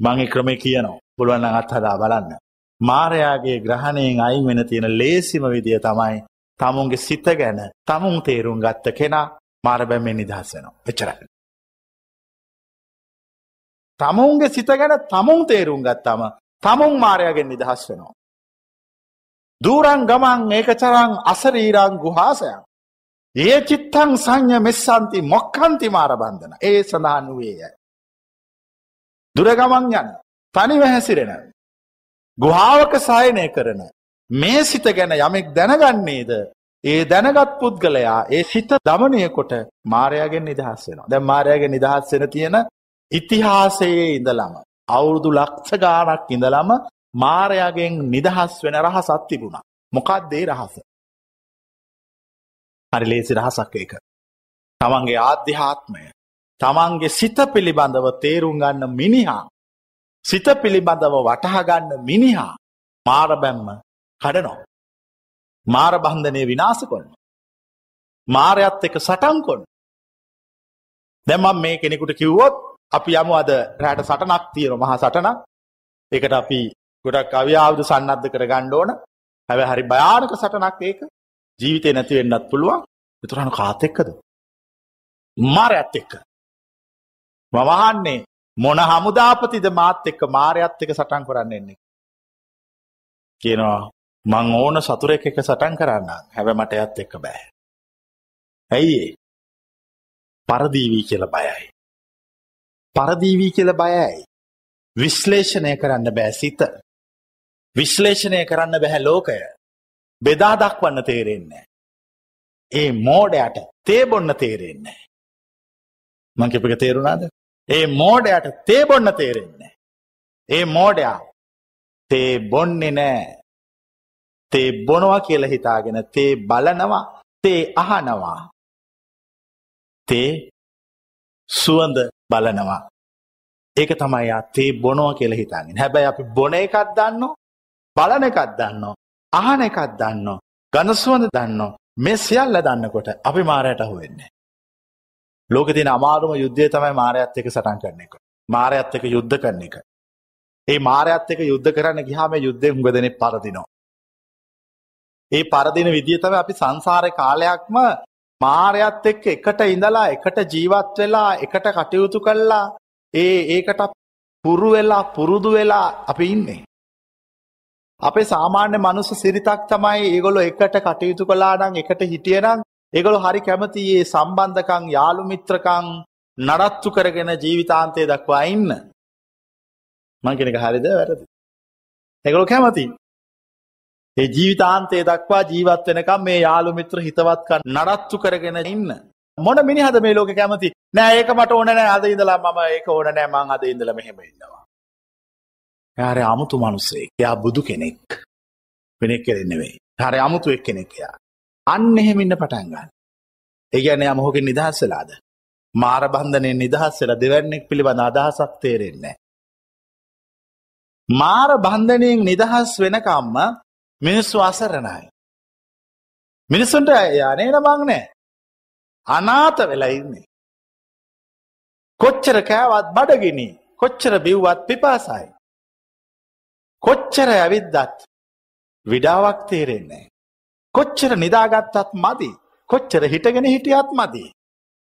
මං ඒ ක්‍රමේ කියනවා. පුළුවන් නම් අත්හදා බලන්න. මාරයාගේ ග්‍රහණයෙන් අයින් වෙන තියෙන ලේසිම විදිය තමයි තමුන්ගේ සිත ගැන තමුන් තේරුම් ගත්ත කෙනා මාර බැම්මෙන් නිදහස් වෙනවා. එච්චරයි. තමුන්ගේ සිත ගැන තමුන් තේරුම් ගත්තම තමුන් මාරයාගෙන් නිදහස් වෙනවා. දූරන් ගමන් ඒකචරං අසරීරං ගුහාසයන් ඒ චිත්තං සංඥ මෙස්සන්ති මොක්කන්ති මාර බන්ධන. ඒ සඳහන් වූයේය. දුරගමන් යන තනිව හැසිරෙන. ගුහාවක සායනය කරන මේ සිත ගැන යමෙක් දැනගන්නේද ඒ දැනගත් පුද්ගලයා ඒ සිත දමනය කොට මාරයාගෙන් නිදහස් වෙනවා. දැන් මාරයාගෙන් නිදහස් වෙන තියෙන ඉතිහාසයේ ඉඳලම අවුරුදු ලක්ෂ ගාණක් ඉඳලම මාරයාගෙන් නිදහස් වෙන රහසක් තිබුණා. මොකක්ද ඒ රහස? හරි ලේසි රහසක් ඒක. තමන්ගේ ආධ්‍යාත්මය තමන්ගේ සිත පිළිබඳව තේරුම් ගන්න මිනිහා සිත පිළිබඳව වටහා ගන්න මිනිහා මාර බැම්ම කඩනවා. මාර බන්ධනය විනාශ කරනවා. මාරයත් එක සටන් කොන්න. දැන් මම මේ කෙනෙකුට කිව්වොත් අපි යමු අද රැට සටනක් තියෙනවා මහා සටනක්. ඒකට අපි ගොඩක් අවියාවුද සන්නද්ධ කරගන්න ඕන. හැබැයි හරි භයානක සටනක් ඒක. ජීවිතේ නැති වෙන්නත් පුළුවන්. ඒතරම් කාත් එක්කද? මාරයත් එක්ක. මම අහන්නේ මොන හමුදාපතිද මාත් එක්ක මාරයත් එක්ක සටන් කරන්න එන්නේ. කියනවා මං ඕන සතුරෙක් එක සටන් කරන්න හැබැ මට යත් එක්ක බෑ. ඇයි පරදීවී කියල බයයි. පරදීවී කියල බයයි. විශ්ලේෂණය කරන්න බෑ සිත. විශ්ලේෂණය කරන්න බැහැ ලෝකය. බෙදා දක්වන්න තේරෙන්නේ. ඒ මෝඩයට තේ බොන්න තේරෙන්නේ. මංකිපක තේරුණාද. ඒ මෝඩයට තේ බොන්න තේරෙන්නේ. ඒ මෝඩයා තේ බොන්නේ නෑ. තේ බොනවා කියල හිතාගෙන තේ බලනවා තේ අහනවා. තේ සුවඳ බලනවා. ඒක තමයි යා තේ බොනවා කියල හිතාගෙන හැබැයි අපි බොන එකත් දන්න බලන එකත් දන්න අහන එකත් දන්න ගනසුවඳ දන්න මේ සියල්ල දන්නකොට අපි මාරයට අහුවෙන්නේ. ලෝක තින අමාරුම යුද්ධය තමයි මාරයත් එක සටන් කරන එක. මාරයත් එක යුද්ධ කරන එක. ඒ මාරයත් එක යුද්ධ කරන්න ගිහාම යුද්ධය හුඟදනෙ පරදිනවා. ඒ පරදින විදිහ තම අපි සංසාරය කාලයක්ම මාරයත් එක්ක එකට ඉඳලා එකට ජීවත් වෙලා එකට කටයුතු කල්ලා ඒ ඒකට පුරු වෙලා පුරුදු වෙලා අපි ඉන්නේ. අපේ සාමාන්‍ය මනුස්ස සිරිතක් තමයි ඒගොලො එකට කටයුතු කලා නං එකට හිටියනම් ඒගොලු හරි කැමති ඒ සම්බන්ධකං යාළුමිත්‍රකං නඩත්තු කරගෙන ජීවිතාන්තය දක්වා ඉන්න. මංකෙනක හරිද වැරදි. එගොලු කැමති. ඒ ජීවිතාන්තේ දක්වා ජීවත් වෙනකම් මේ යාළු මිත්‍ර හිතවත්කන් නඩත්තු කරගෙන ඉන්න. මොන මිනිහද මේ ලෝක කැමති නෑ ඒක මට ඕන නෑ අද ඉඳලා මම ඒක ඕන නෑ මං අද ඉඳලා මෙහෙම ඉන්නවා. යාර අමුතු මනුස්සේ යා බුදු කෙනෙක් වෙනෙක් කෙරෙන්න වෙයි. හරි අමුතු එක් කෙනෙක් යා. අන්න එහෙම ඉන්න පටන් ගන්න. ඒ කියන්නේ යා මොහොකින් නිදහස් වෙලාද? මාර බන්ධනයෙන් නිදහස් වෙලා දෙවන්නේක් පිළිබඳ අදහසක් තේරෙන්නේ මාර බන්ධනයෙන් නිදහස් වෙනකම්ම මිනිස්සු අසරණයි. මිනිස්සුන්ට යන්නේ නමං නෑ. අනාත වෙලා ඉන්නේ. කොච්චර කෑවත් බඩගිනි කොච්චර බිව්වත් පිපාසයි. කොච්චර ඇවිද්දත් විඩාවක් තේරෙන්නේ. කොච්චර නිදාගත්තත් මදි කොච්චර හිටගෙන හිටියත් මදි.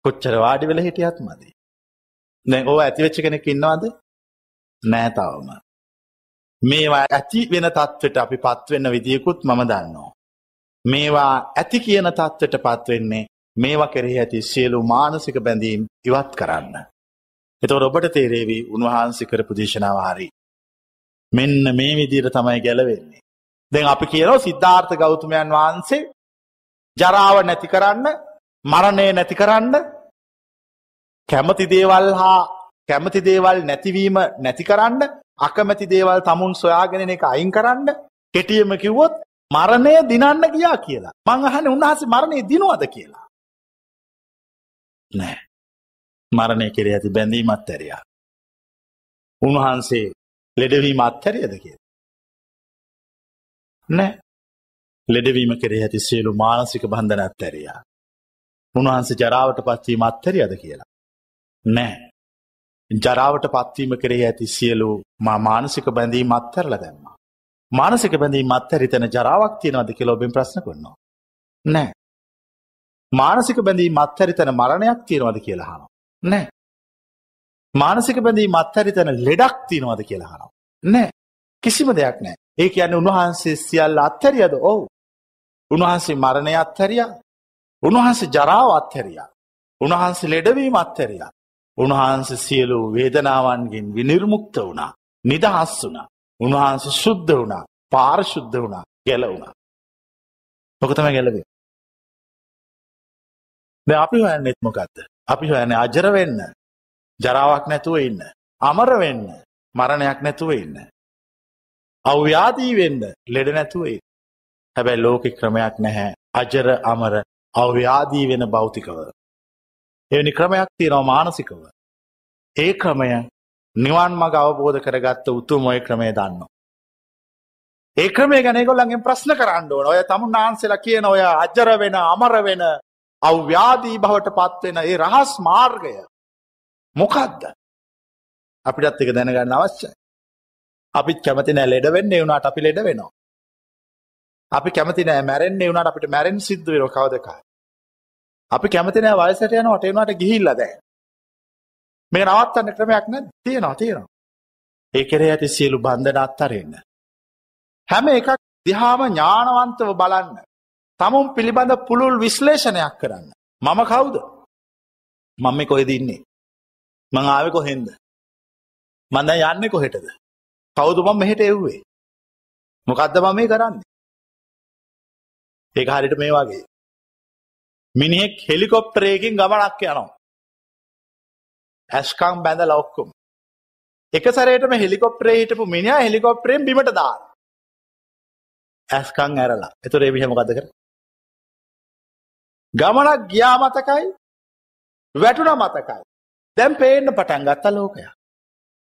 කොච්චර වාඩි වෙල හිටියත් මදි. දැ ඕ ඇතිවෙච්ච කෙනෙක් ඉන්නවාද නෑතවම. මේවා ඇති වෙන තත්ත්වට අපි පත්වෙන්න විදිියකුත් මම දන්නවා. මේවා ඇති කියන තත්ත්වට පත්වෙන්නේ මේවා කෙරෙහි ඇති සියලු මානසික බැඳීම් ඉවත් කරන්න. එතවට ඔබට තේරේවී උන්වහන්සි කරපු දේශනාවාරී. මෙන්න මේ විදිර තමයි ගැලවෙන්නේ. දැන් අපි කියනෝ සිද්ධාර්ථ ගෞතමයන් වහන්සේ ජරාව නැති කරන්න මරණය නැති කරන්න කැමති දේවල් හා කැමති දේවල් නැතිවීම නැති කරන්න අකමැති දේවල් තමුන් සොයාගෙන එක අයින් කරන්න කෙටියම කිව්වොත් මරණය දිනන්න ගියා කියලා. මං අහන්නේ උන්වහන්සේ මරණය දිනවද කියලා. නෑ. මරණය කෙරේ ඇති බැඳීමත් ඇරියා. උන්වහන්සේ ලෙඩවීම අත්හැරියද කියලා. නෑ. ලෙඩවීම කෙරේ ඇති සියලු මානසික බන්ධන අත්හැරියා. උන්වහන්සේ ජරාවට පත්වීම අත්හැරියද කියලා. නෑ. ජරාවට පත්වීම කරේ ඇති සියලු මා මානසික බැඳීම් අත්තරල දැම්ම. මානසික බැඳීම් අත්තැරිතන ජරාවක් තියෙනවද කියලා ඔබෙන් ප්‍රශ්න කරනවා. නෑ. මානසික බැඳීම් අත්හැරිතන මරණයක් තියෙනවද කියලා හනවා. නෑ. මානසික බැඳීම් අත්හැරිතන ලෙඩක් තියෙනවද කියලා හනවා. නෑ. කිසිම දෙයක් නෑ. ඒ කියන්නේ උන්වහන්සේ සියල්ල අත්හැරියද? ඔව්. උන්වහන්සේ මරණය අත්හැරියා. උන්වහන්සේ ජරාව අත්හැරියා. උන්වහන්සේ ලෙඩවීම අත්හැරියා. උන්වහන්සේ සියලු වේදනාවන්ගෙන් විනිර්මුක්ත වුණා. නිදහස් වුණා. උන්වහන්සේ ශුද්ධ වුණා. පාරිශුද්ධ වුණා. ගැලවුණා. ඔක තමයි ගැලවේ. දැන් අපි හොයන්නෙත් මොකද්ද? අපි හොයන්නේ අජර වෙන්න. ජරාවක් නැතුව ඉන්න. අමර වෙන්න. මරණයක් නැතුව ඉන්න. අව්‍යාදී වෙන්න. ලෙඩ නැතුව ඉන්න. හැබැයි ලෝකෙ ක්‍රමයක් නැහැ. අජර අමර අව්‍යාදී වෙන භෞතිකව. එවැනි ක්‍රමයක් තියෙනවා මානසිකව. ඒ ක්‍රමය නිවන් මඟ අවබෝධ කරගත්ත උතුම් ඔය ක්‍රමය දන්නවා. ඒ ක්‍රමය ගැන ඒගොල්ලන්ගෙන් ප්‍රශ්න කරන්න ඕන. ඔය තමුන්නාන්සේලා කියන ඔය අජර වෙන අමර වෙන අව්‍යාදී බවට පත්වෙන ඒ රහස් මාර්ගය මොකක්ද අපිටත් එක දැනගන්න අවශ්‍යයි අපිත් කැමති නෑ ලෙඩ වෙන්නේ වුණාට අපි ලෙඩ වෙනවා අපි කැමති නෑ මැරෙන්නේ වුණාට අපිට මැරෙන්න සිද්ධ වෙනවා කවදකයි අපි කැමති නෑ වයසට යනකොට ඒ වුණාට ගිහිල්ලා දැන් මේක නවත්තන්න ක්‍රමයක් නැද්ද තියෙනවා තියෙනවා ඒ කෙරේ ඇති සියලු බන්ධන අත්හරින්න හැම එකක් දිහාම ඥානවන්තව බලන්න තමුන් පිළිබඳ පුළුල් විශ්ලේෂණයක් කරන්න. මම කවුද. මම කොහෙද ඉන්නේ. මං ආවෙ කොහෙන්ද. මන්ද යන්න කොහෙටද. කවුතු මම මෙහෙට එව්වේ. මොකක්ද මම මේ කරන්න. ඒක හරිට මේ වගේ. මිනිහෙක් හෙලිකොප්ටරයකින් ගමනක් යනවා. ඇස්කං බැඳ ලොක්කුම්. එක සරයටම හෙලිකොප්ටරේ හිටපු මිනිහා හෙලිකොප්ටරයෙන් බිමට දාන. ඇස්කං ඇරලා. එතකොට ඒ විදිහ මොකද කරන්නේ? ගමනක් ගියා මතකයි වැටුණ මතකයි. දැන් පේන්න පටන් ගත්ත ලෝකය.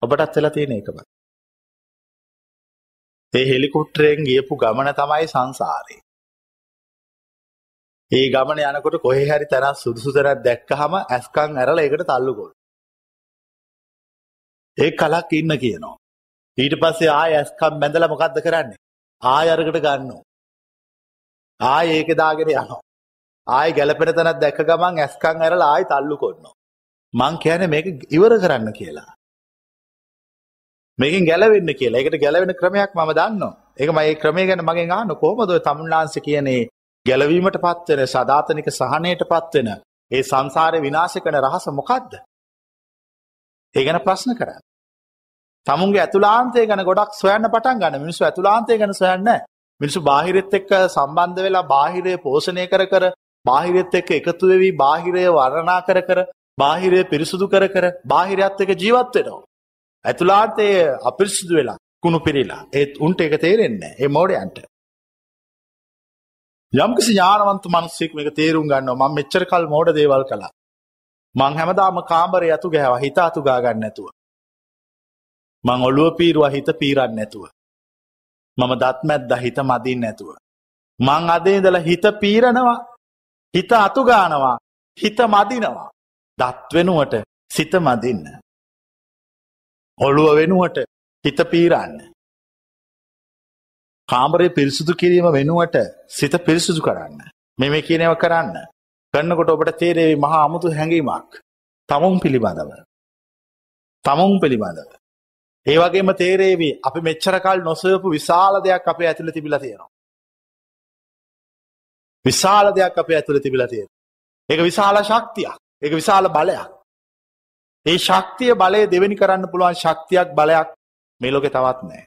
ඔබටත් වෙලා තියෙන එකම. ඒ හෙලිකොප්ටරයෙන් ගියපු ගමන තමයි සංසාරේ. ඒ ගමන යනකොට කොහේ හරි තැනක් සුදුසු තැනක් දැක්කහම ඇස්කම් ඇරලා ඒකට තල්ලු කරනවා. ඒ කලක් ඉන්න කියනවා. ඊට පස්සේ ආය ඇස්කම් බැඳලා මොකද්ද කරන්නේ? ආය අරකට ගන්නවා. ආය ඒක දාගෙන යනවා. ආයි ගැලපෙන තැනක් දැක්ක ගමන් ඇස්කම් ඇරලා ආයි තල්ලු කරනවා. මං කියන්නේ මේක ඉවර කරන්න කියලා. මේකෙන් ගැලවෙන්න කියලා. ඒකට ගැලවෙන ක්‍රමයක් මම දන්නවා. ඒක මම ඒ ක්‍රමය ගැන මගෙන් අහන්න කොහොමද ඔය තමුන්ලාංශ කියන්නේ ගැලවීමටපත් වෙන සදාතනික සහනයටපත් වෙන ඒ සංසාරේ විනාශ කරන රහස මොකද්ද? ඒ ගැන ප්‍රශ්න කරන්න. තමුන්ගේ ඇතුළාන්තය ගැන ගොඩක් සොයන්න පටන් ගන්න. මිනිස්සු ඇතුළාන්තය ගැන සොයන්නේ නැහැ. මිනිස්සු බාහිරෙත් එක්ක සම්බන්ධ වෙලා බාහිරය පෝෂණය කර කර බාහිරත් එක්ක එකතු වෙවි බාහිරය වර්ණනා කර කර බාහිරය පිරිසුදු කර කර බාහිරත් එක ජීවත් වෙනවා. ඇතුලාන්තය අපිරිසිදු වෙලා කුණු පිරිලා ඒත් උන්ට එක තේරෙන්නේ ඒ මෝඩයන්ට. යම්කිසි ඥානවන්ත මිනිස්සෙක් මේක තේරුම් ගන්නවා මම මෙච්චර කල් මෝඩ දේවල් කළා. මං හැමදාම කාමරේ යතු ගෑවා හිත අතු ගා ගන්න නැතුව. මං ඔළුව පීරුවා හිත පීරන්නේ නැතුව. මම දත් මැද්දා හිත මදින්න නැතුව. මං අද ඉඳලා හිත පීරනවා හිත අතුගානවා හිත මදිනවා දත් වෙනුවට සිත මදින්න. ඔළුව වෙනුවට හිත පීරන්න. කාමරය පිරිසුදු කිරීම වෙනුවට සිත පිරිසුදු කරන්න. මෙම කියනව කරන්න. කරන්නකොට ඔබට තේරේවි මහා අමුතු හැඟීමක්. තමුන් පිළිබඳව. තමුන් පිළිබඳව. ඒ වගේම තේරේවි අපි මෙච්චරකල් නොසයපු විශාල දෙයක් අපේ ඇතුළ තිබිලා තියෙනවා. විශාල දෙයක් අපේ ඇතුළ තිබිලා තියෙන. ඒක විශාල ශක්තියක්. ඒක විශාල බලයක්. ඒ ශක්තිය බලය දෙවෙනි කරන්න පුළුවන් ශක්තියක් බලයක් මේ ලෝකේ තවත් නැහැ.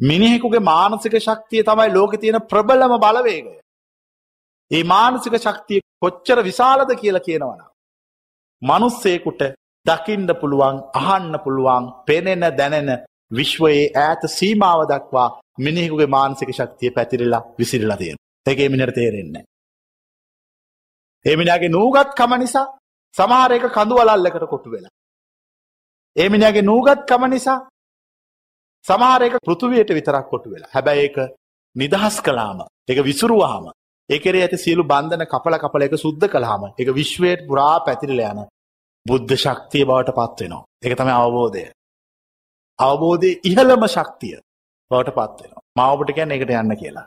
මිනිහෙකුගේ මානසික ශක්තිය තමයි ලෝකේ තියෙන ප්‍රබලම බලවේගය. මේ මානසික ශක්තිය කොච්චර විශාලද කියලා කියනවනම් මිනිස්සෙකුට දකින්න පුළුවන්, අහන්න පුළුවන්, පෙනෙන, දැනෙන විශ්වයේ ඈත සීමාව දක්වා මිනිහෙකුගේ මානසික ශක්තිය පැතිරිලා විසිරලා තියෙනවා. ඒක එමිනට තේරෙන්නේ. එමිනාගේ නූගත්කම නිසා සමහර එක කඳු වලල්ලකට කොටු වෙලා. එමිනාගේ නූගත්කම නිසා සමහර එක පෘථුවියට විතරක් කොටු වෙලා. හැබැයි ඒක නිදහස් කළාම, ඒක විසිරුවාම, ඒ කෙරේ ඇති සියලු බන්ධන කපල කපල ඒක සුද්ධ කළාම, ඒක විශ්වයට පුරා පැතිරලා යන බුද්ධ ශක්තිය බවට පත් වෙනවා. ඒක තමයි අවබෝධය. අවබෝධයේ ඉහළම ශක්තිය බවට පත් වෙනවා. මම ඔබට කියන්නේ ඒකට යන්න කියලා.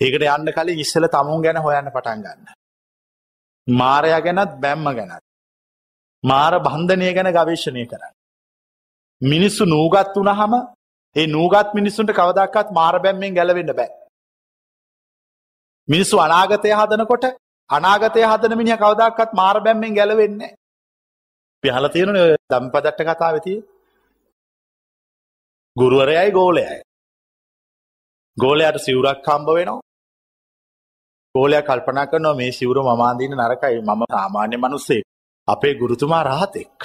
ඒකට යන්න කලින් ඉස්සෙල්ලා තමුන් ගැන හොයන්න පටන් ගන්න. මාරයා ගැනත් බැම්ම ගැනත්. මාර බන්ධනය ගැන ගවේෂණය කරන්න. මිනිස්සු නූගත් වුණහම ඒ නූගත් මිනිස්සුන්ට කවදක්වත් මාර බැම්මෙන් ගැලවෙන්න බෑ. මිනිස්සු අනාගතය හදනකොට අනාගතය හදන මිනිහ කවදක්වත් මාර බැම්මෙන් ගැලවෙන්නේ පිහල තියෙන දම්පදට්ට කතාවතිය ගුරුවරයයි ගෝලයයි ගෝලයට සිවුරක් හම්බ වෙනවා ගෝලයා කල්පනා කරනවා මේ සිවුර මම අඳින්න නරකයි මම සාමාන්‍ය මිනිස්සෙක්. අපේ ගුරුතුමා රහතෙක්.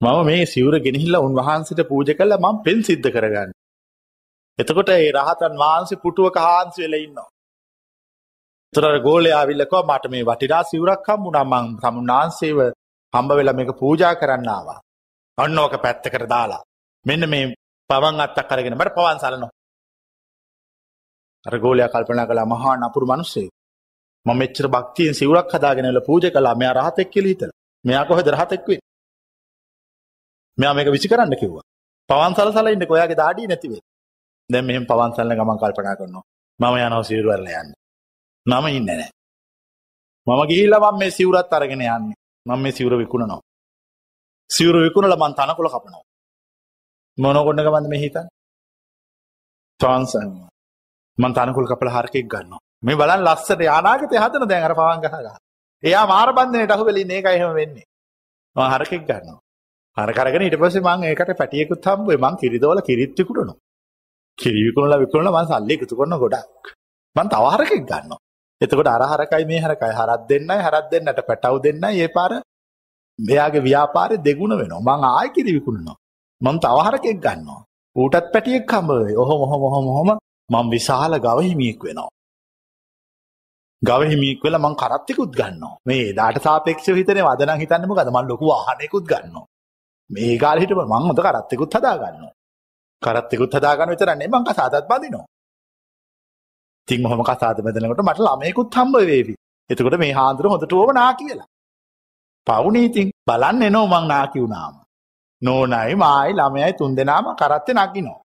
මම මේ සිවුර ගෙනහිල්ලා උන්වහන්සේට පූජා කළා මම පෙන් සිද්ධ කරගන්න. එතකොට ඒ රහතන් වහන්සේ පුටුවක හාන්සි වෙලා ඉන්නවා. ඒතර ගෝලයා ආවිල්ලා කිව්වා මට මේ වටිනා සිවුරක් හම්බුණා මං සමුන්නාන්සේව හම්බ වෙලා මේක පූජා කරන්න ආවා. අන්න ඕක පැත්තකට දාලා. මෙන්න මේ පවන් අත්තක් අරගෙන මට පවන් සලනවා. අර ගෝලයා කල්පනා කළා මහා නපුරු මිනිස්සෙක්. මම මෙච්චර භක්තියෙන් සිවුරක් හදාගෙන ඉල පූජා කළා. මෙයා රහතෙක් කියලා හිතලා. මෙයා කොහෙද රහතෙක් වෙන්නේ? මෙයා මේක විසි කරන්න කිව්වා. පවන් සලසලා ඉන්නකෝ ඔයාගේ දාඩිය නැති වෙයි. දැන් මෙහෙම පවන් සලන ගමන් කල්පනා කරනවා. මම යනවා සිවුර වල යන්න. මම ඉන්නේ නැහැ. මම ගිහිල්ලා මම මේ සිවුරත් අරගෙන යන්නේ. මම මේ සිවුර විකුණනවා. සිවුර විකුණලා මං තනකොළ කපනවා. මොන කොන්න ගමන්ද මේ හිතන්නේ? ට්‍රාන්සන්. මං තනකොළ කපලා හරකෙක් ගන්නවා. මේ බලන්න ලස්සට අනාගතේ හදන දැන් අර පවන් ගහලා. එයා මාර බන්ධනයට අහු වෙලා ඉන්නේ ඒකයි එහෙම වෙන්නේ. මම හරකෙක් ගන්නවා. හරක අරගෙන ඊට පස්සේ මං ඒකට පැටියෙකුත් හම්බුවේ මං කිරිදවල කිරිත් විකුණනවා. කිරි විකුණලා විකුණලා මං සල්ලි එකතු කරන ගොඩක්. මං තව හරකෙක් ගන්නවා. එතකොට අර හරකයි මේ හරකයි හරක් දෙන්නයි හරක් දෙන්නට පැටව් දෙන්නයි ඒ පාර මෙයාගේ ව්‍යාපාරය දෙගුණ වෙනවා. මං ආයෙ කිරි විකුණනවා. මං තව හරකෙක් ගන්නවා. ඌටත් පැටියෙක් හම්බ වෙයි. ඔහොම ඔහොම ඔහොම ඔහොම මං විශාල ගව හිමියෙක් වෙනවා. ගව හිමියෙක් වෙලා මං කරත්තෙකුත් ගන්නවා. මේ දාට සාපේක්ෂව හිතනේ වද නම් හිතන්නේ මොකද? මං ලොකු වාහනයකුත් ගන්නවා. මේ කාලේ හිටපන් මං හොඳ කරත්තෙකුත් හදා ගන්නවා. කරත්තෙකුත් හදා ගන්න විතර නෙමෙයි මං කසාදත් බඳිනවා. ඉතින් මොහොම කසාද බඳනකොට මට ළමයෙකුත් හම්බ වේවි. එතකොට මේ හාන්දුර හොඳට ඕව නා කියලා. පවුනේ ඉතින් බලන්න එනෝ මං නාකි වුණාම. නෝනයි මායි ළමයයි තුන්දෙනාම කරත්තේ නගිනවා.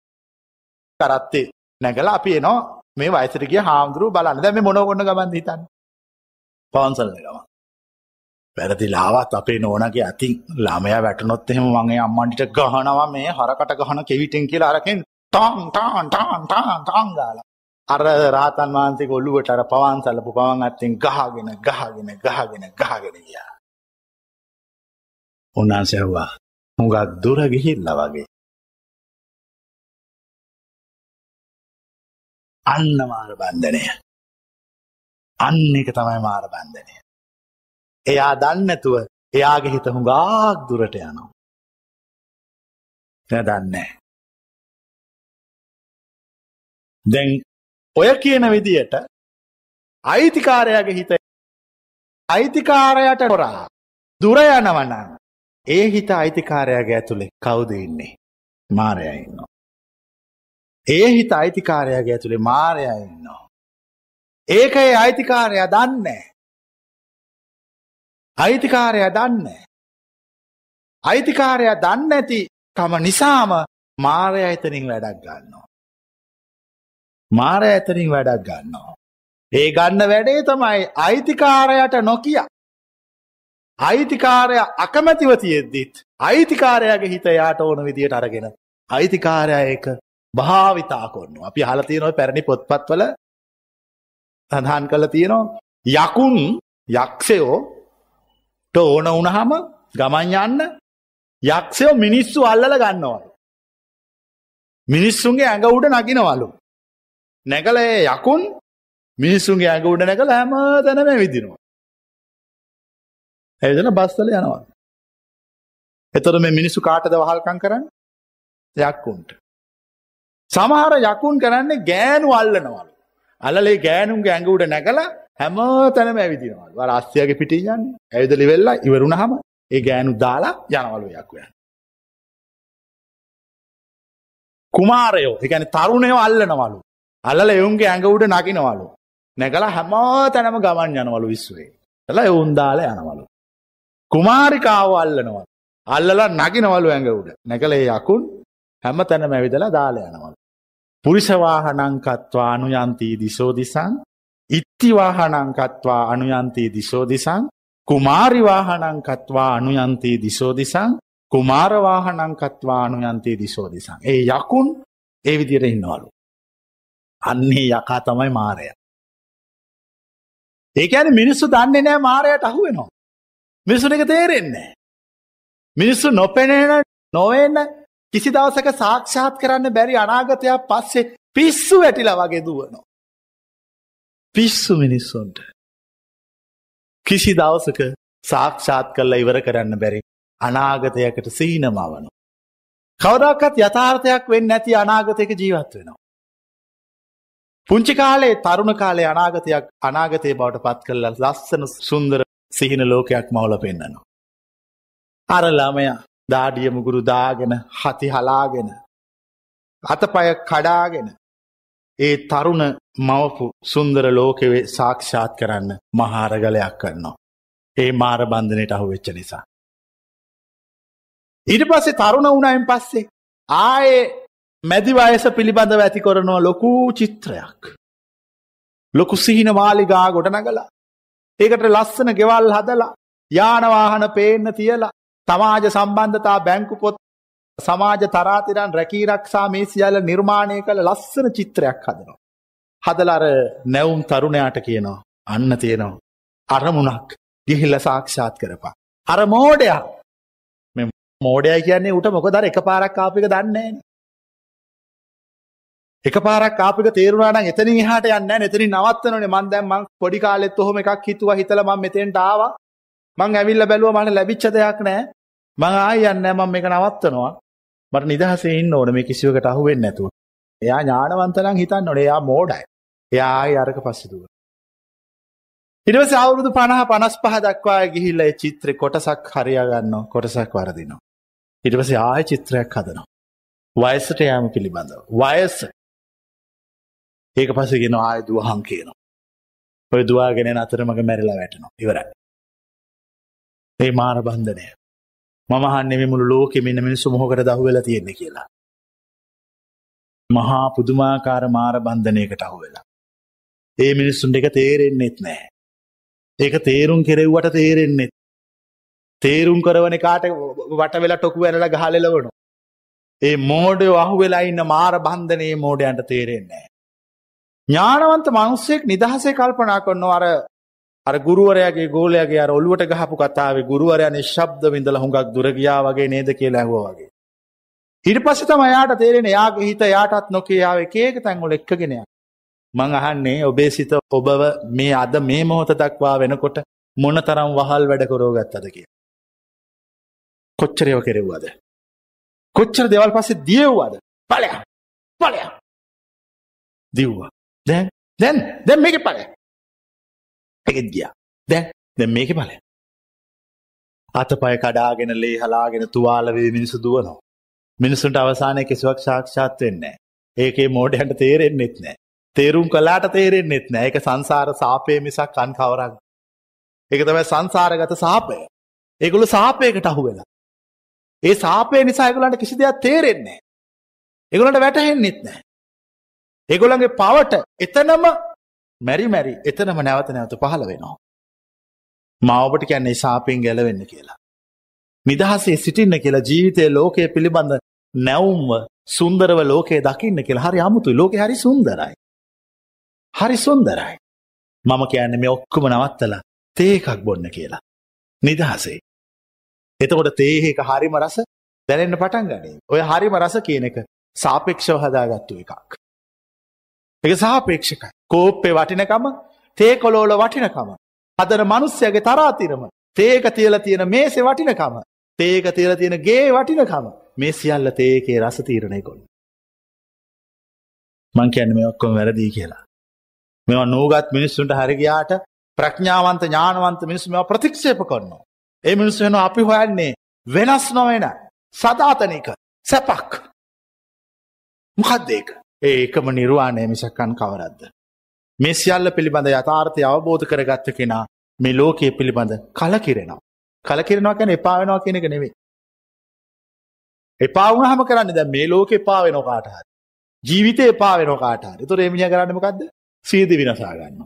කරත්තේ නැගලා අපි එනවා මේ වයසට ගිය හාමුදුරුවෝ බලන්න. දැන් මේ මොනව කොන්න ගමන්ද හිතන්නේ? පවන්සල්න ගමන්. වැරදිලාවත් අපේ නෝනගේ අතින් ළමයා වැටුනොත් එහෙම මම ඒ අම්මන්ට ගහනවා මේ හරකට ගහන කෙවිතෙන් කියලා අරකින් ටාන් ටාන් ටාන් ටාන් ටාන් ගාලා. අර රාතන් වහන්සේ ඔළුවට අර පවන්සලපු පවන් අත්ෙන් ගහගෙන ගහගෙන ගහගෙන ගහගෙන ගියා. උන්වහන්සේ ඇහුවා හුඟක් දුර ගිහිල්ලා වගේ. අන්න මාර බන්ධනය. අන්න එක තමයි මාර බන්ධනය. එයා දන්නේ නැතුව එයාගේ හිත හුඟක් දුරට යනවා. එයා දන්නේ දැන් ඔය කියන විදියට අයිතිකාරයාගේ හිත අයිතිකාරයට හොරා දුර යනවා නම් ඒ හිත අයිතිකාරයාගේ ඇතුලේ කවුද ඉන්නේ? මාරයා ඉන්නවා. ඒ හිත අයිතිකාරයාගේ ඇතුලේ මාරයා ඉන්නවා. ඒක ඒ අයිතිකාරයා දන්නේ අයිතිකාරයා දන්නේ අයිතිකාරයා දන්නේ නැති කම නිසාම මාරයා එතනින් වැඩක් ගන්නවා. මාරයා එතනින් වැඩක් ගන්නවා. ඒ ගන්න වැඩේ තමයි අයිතිකාරයට නොකිය. අයිතිකාරය අකමැතිව තියෙද්දිත් අයිතිකාරයාගේ හිත යාට ඕන විදියට අරගෙන අයිතිකාරයා ඒක භාවිතා කොන්න අපි හලතියනො පැරණි පොත්පත්වල සඳහන් කළ තියෙනවා යකුන් යක්ෂයෝ ඕන වුණහම ගමන් යන්න යක්ෂයෝ මිනිස්සු අල්ලල ගන්නවලු. මිනිස්සුන්ගේ ඇඟ උඩ නගිනවලු. නැකල යකුන් මිනිස්සුන්ගේ ඇඟ උඩ නැකල හැම තැනම විදිනවා. ඇවිදන බස්සල යනවා. එතොට මේ මිනිස්සු කාටද වහල්කං කරන්න යක්කුන්ට. සමහර යකුන් කරන්නේ ගෑනු අල්ලනවලු. අල්ලේ ගෑනුන්ගේ ඇඟ උඩ නැකලා හැම තැනම ඇවිදිනවලු. අර අස්සයාගේ පිටින් යන්නේ. ඇවිදලි වෙල්ලා ඉවරුණාම ඒ ගෑනු දාලා යනවලු යක්කු යන. කුමාරයෝ, ඒ කියන්නේ තරුණයෝ අල්ලනවලු. අල්ලලා එවුන්ගේ ඇඟ උඩ නගිනවලු. නැගලා හැම තැනම ගමන් යනවලු විශ්වයේ. එලා එවුන් දාලා යනවලු. කුමාරිකාව අල්ලනවලු. අල්ලලා නගිනවලු ඇඟ උඩ. නැගලා ඒ යකුන් හැම තැනම ඇවිදලා දාලා යනවලු. පුරිසවාහනංකත්වා අනුයන්තී දිසෝ දිසං ඉත්තිවාහනංකත්වා අනුයන්තී දිසෝ දිසං කුමාරිවාහනංකත්වා අනුයන්තී දිසෝ දිසං කුමාරවාහනංකත්වා අනුයන්තී දිසෝ දිසං. ඒ යකුන් ඒ විදියට ඉන්නවලු. අන්නේ යකා තමයි මාරය. ඒකැන මිනිස්සු දන්නේ නෑ මාරයට අහු වෙනවා. මිනිසුන එක තේරෙන්නේ. මිනිස්සු නොපෙනෙන නොවෙන්න කිසි දවසක සාක්ෂාත් කරන්න බැරි අනාගතයක් පස්සේ පිස්සු වැටිලා වගේ දුවනවා. පිස්සු මිනිස්සුන්ට. කිසි දවසක සාක්ෂාත් කල්ල ඉවර කරන්න බැරි අනාගතයකට සීනමවනු. කවදක්කත් යථාර්ථයක් වෙන්න නැති අනාගතයක ජීවත් වෙනවා. පුංචි කාලේ තරුණ කාලේ අනාගතයක් අනාගතය බවට පත් කරල ලස්සන සුන්දර සිහින ලෝකයක් මවල පෙන්න්නනවා. අර ළමය දාඩියමුගුරු දාගෙන හති හලාගෙන අතපය කඩාගෙන ඒ තරුණ මවපු සුන්දර ලෝකෙවේ සාක්ෂාත් කරන්න මහාරගලයක් කරනවා. ඒ මාර බන්ධනයට අහු වෙච්ච නිසා. ඊට පස්සේ තරුණ වුණයින් පස්සේ ආයේ මැදි වයස පිළිබඳව ඇති කරනවා ලොකු චිත්‍රයක්. ලොකු සිහින මාලිගා ගොඩනගලා. ඒකට ලස්සන ගෙවල් හදලා යානවාහන පේන්න තියලා සමාජ සම්බන්ධතා බැංකු පොත් සමාජ තරාතිරන් රැකීරක්ෂා මේ සියල්ල නිර්මාණය කළ ලස්සන චිත්‍රයක් හදනවා. හදලර නැවුම් තරුණයාට කියනවා අන්න තියෙනවා. අරමුණක් ගිහිල්ල සාක්ෂාත් කරපා. අර මෝඩයා මෝඩය කියන්නේ උට මොකදර එක පාරක් කාපික දන්නේ එක පාරක් කාපික තේරුණාන එතනින් හට යන්න එතනි නවත්තනනේ මන් දැම් මං පොඩි කාලෙත් ඔහොම එකක් හිතුව හිතල ම මෙතෙන්ට ආවා මං ඇවිල්ල බැලුව මට ලැබිච්ච දෙයක් නෑ මං ආය යන්න මම මේක නවත්තනවා මට නිදහසෙන් ඕන මේ කිසිවකට අහුවෙන් නැතුව එයා ඥානවන්තලං හිතන්න නොනේ එයා මෝඩයි එයා අරක පස්සිදුව ඉටවස අවුරුදු පණහ පනස් පහ දක්වා ගිහිල්ල චිත්‍ර කොටසක් හරියාගන්න කොටසක් වරදිනවා. ඉටවස ආය චිත්‍රයක් හදනවා. වයසට යාම පිළිබඳව. වයස ඒක පසගෙන ආය දුවහම් කියනවා. ඔය දවාගෙන අතරමඟ මැරිලා වැටනවා ඉවරයි. ඒ මාර බන්ධනය. මහන්නේ මුළු ලෝකෙ මෙන්න මිනිස්සු මොහොකට දහුවෙල තියෙන්නේ කියලා. මහා පුදුමාකාර මාර බන්ධනයකට අහුවෙලා. ඒ මිනිස්සුන්ට එක තේරෙන්නෙත් නෑ. ඒක තේරුම් කෙරෙව්වට තේරෙන්නේ. තේරුම් කරවන කාට වට වෙලා ටොකු වැරල ගහලෙලවනු. ඒ මෝඩය අහු වෙලා ඉන්න මාර බන්ධනයේ මෝඩයන්ට තේරෙන්නේ. ඥානවන්ත මනුස්සෙක් නිදහසේ කල්පනා කරන්න අර අර ගුරුවරයාගේ ගෝලයාගේ අර ඔල්ුවට ගහපු කතාවේ ගුරුවරයා නිශ්බ්ද විඳල හුඟක් දුරගයා වගේ නේද කියලා ඇහෝ වගේ. හිට පස්ස තම යාට තේරෙන යාගේ හිත යාටත් නොකයාව ඒක තැන්ගොල එක්කගෙනයක්. මං අහන්නේ ඔබේ සිත ඔබව මේ අද මේ මොහොත දක්වා වෙනකොට මොන තරම් වහල් වැඩ කරෝ ගත්තද කිය. කොච්චරයව කෙරෙව්වාද. කොච්චර දෙවල් පස්සේ දියව්වාද පලය පලය දිව්වා දැන් දැන් දැන් මේක පලය එකෙත් ගියා. දැන් දැන් මේක පලය අතපය කඩාගෙන ලේ හලාගෙන තුවාලවේ මිනිසු දුවනවා. මිනිසුන්ට අවසානය කිසිවක් ශාක්ෂාත් වෙන්නේ ඒකේ මෝඩයන්ට තේරෙන්නෙත් නෑ තේරුම් කලාට තේරෙන්න්නෙත් නෑ එක සංසාර සාපය මිසක් කන් කවරක්. එක තමයි සංසාරගත සාපය. ඒගොලු සාපයකට අහු වෙලා. ඒ සාපය නිසා එගුලන්ට කිසි දෙයක් තේරෙන්නේ එගොලට වැටහෙන්නෙත් නෑ එගොලන්ගේ පවට එතනම මැරි මැරි එතනම නැවත නැවත පහළ වෙනවා මවබට කියන්නේ සාපයෙන් ගැලවෙන්න කියලා නිදහසේ සිටින්න කියලා ජීවිතය ලෝකය පිළිබඳ නැවුම්ව සුන්දරව ලෝකේ දකින්න කියලා හරි අමුතු ලෝක හරි සුන්දරයි හරි සුන්දරයි. මම කියන්න මේ ඔක්කොම නවත්තලා තේකක් බොන්න කියලා. නිදහසේ. එතකොට තේහෙක හරිම රස දැනෙන්න්න පටන් ගනේ ඔය හරිම රස කියන එක සාපේක්ෂව හදාගත්තු එකක්. එක සාපේක්ෂකයි කෝප්පේ වටිනකම තේ කොලෝල වටිනකම. හදන මනුස්්‍යයගේ තරාතිරම තේක තියල තියෙන මේසේ වටිනකම තේක තියල තියෙන ගේ වටිනකම මේ සියල්ල තේකේ රස තීරණය කොන්න. මං කියන්න මේ ඔක්කොම වැරදිී කියලා. මෙවා නූගත් මිනිස්සුන්ට හරිගයාට ප්‍රඥාවන්ත ඥානවන්ත මිනිස්සු මෙ ප්‍රතික්ෂේප කරනවා. ඒ මිනිස්සු වෙන අපි හොයන්නේ වෙනස් නොවෙන සධාතනයක සැපක් මොකක්දේක ඒකම නිර්වාණය මිසක්කන් කවරද්ද. මේ සියල්ල පිළිබඳ යථාර්ථය අවබෝධ කරගත්ත කෙනා මේ ලෝකයේ පිළිබඳ කලකිරෙනවා. කලකිරෙනවා කැන එපාවෙනවා කෙනෙක නෙවේ. එපාවුණ හම කරන්න ද මේ ලෝක එපාවෙන කාටහර. ජීවිතය එපාවෙන කාටහර තුර එමිය කරන්නමකක්ද සීදි විනසා ගන්න.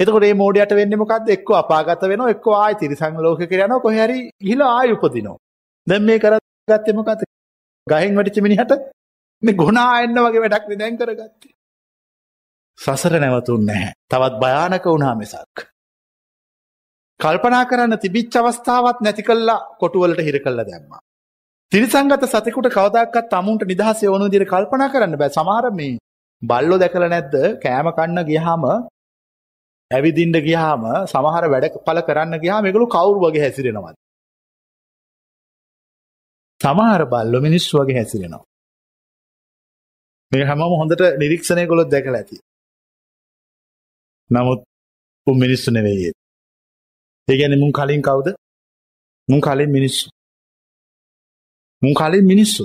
එතකොට මේ මෝඩයට වෙන්නේ මොකද්ද? එක්ක අපාගත වෙනවා, එක්ක ආයි තිරිසන් ලෝකෙට යනවා, කොහේ හරි ගිහිලා ආයි උපදිනවා. දැන් මේ කරගත්තේ මොකද්ද? ගහෙන් වැටිච්ච මිනිහට මේ ගුණා එන්න වගේ වැඩක් නේ දැන් කරගත්තේ. සසර නැවතුන්නේ නැහැ. තවත් භයානක වුණා මිසක්. කල්පනා කරන්න තිබිච්ච අවස්ථාවක් නැති කල්ලා කොටුවලට හිර කල්ල දැම්මා. තිරිසංගත සතකුට කවදක්ත් තමුන්ට නිදහස ඕනු දිර කල්පනා කරන්න බෑ සමාර මේ බල්ලො දැකල නැද්ද කෑම කන්න ගියහම ඇවිදින්ට ගියාම සමහර වැඩ පල කරන්න ගියා මේකළු කවුරු වගේ හැසිරෙනවත්. සමහර බල්ලො මිනිස්සු වගේ හැසිරෙනවා. මේ හැමම හොඳට නිරීක්ෂණය කොළොත් දැකල ඇති. නමුත් උ මිනිස්සු නෙවෙයේ. ඒගැන මුන් කලින් කවුද මුන් කලින් මිනිස්සු. මුන් කලින් මිනිස්සු.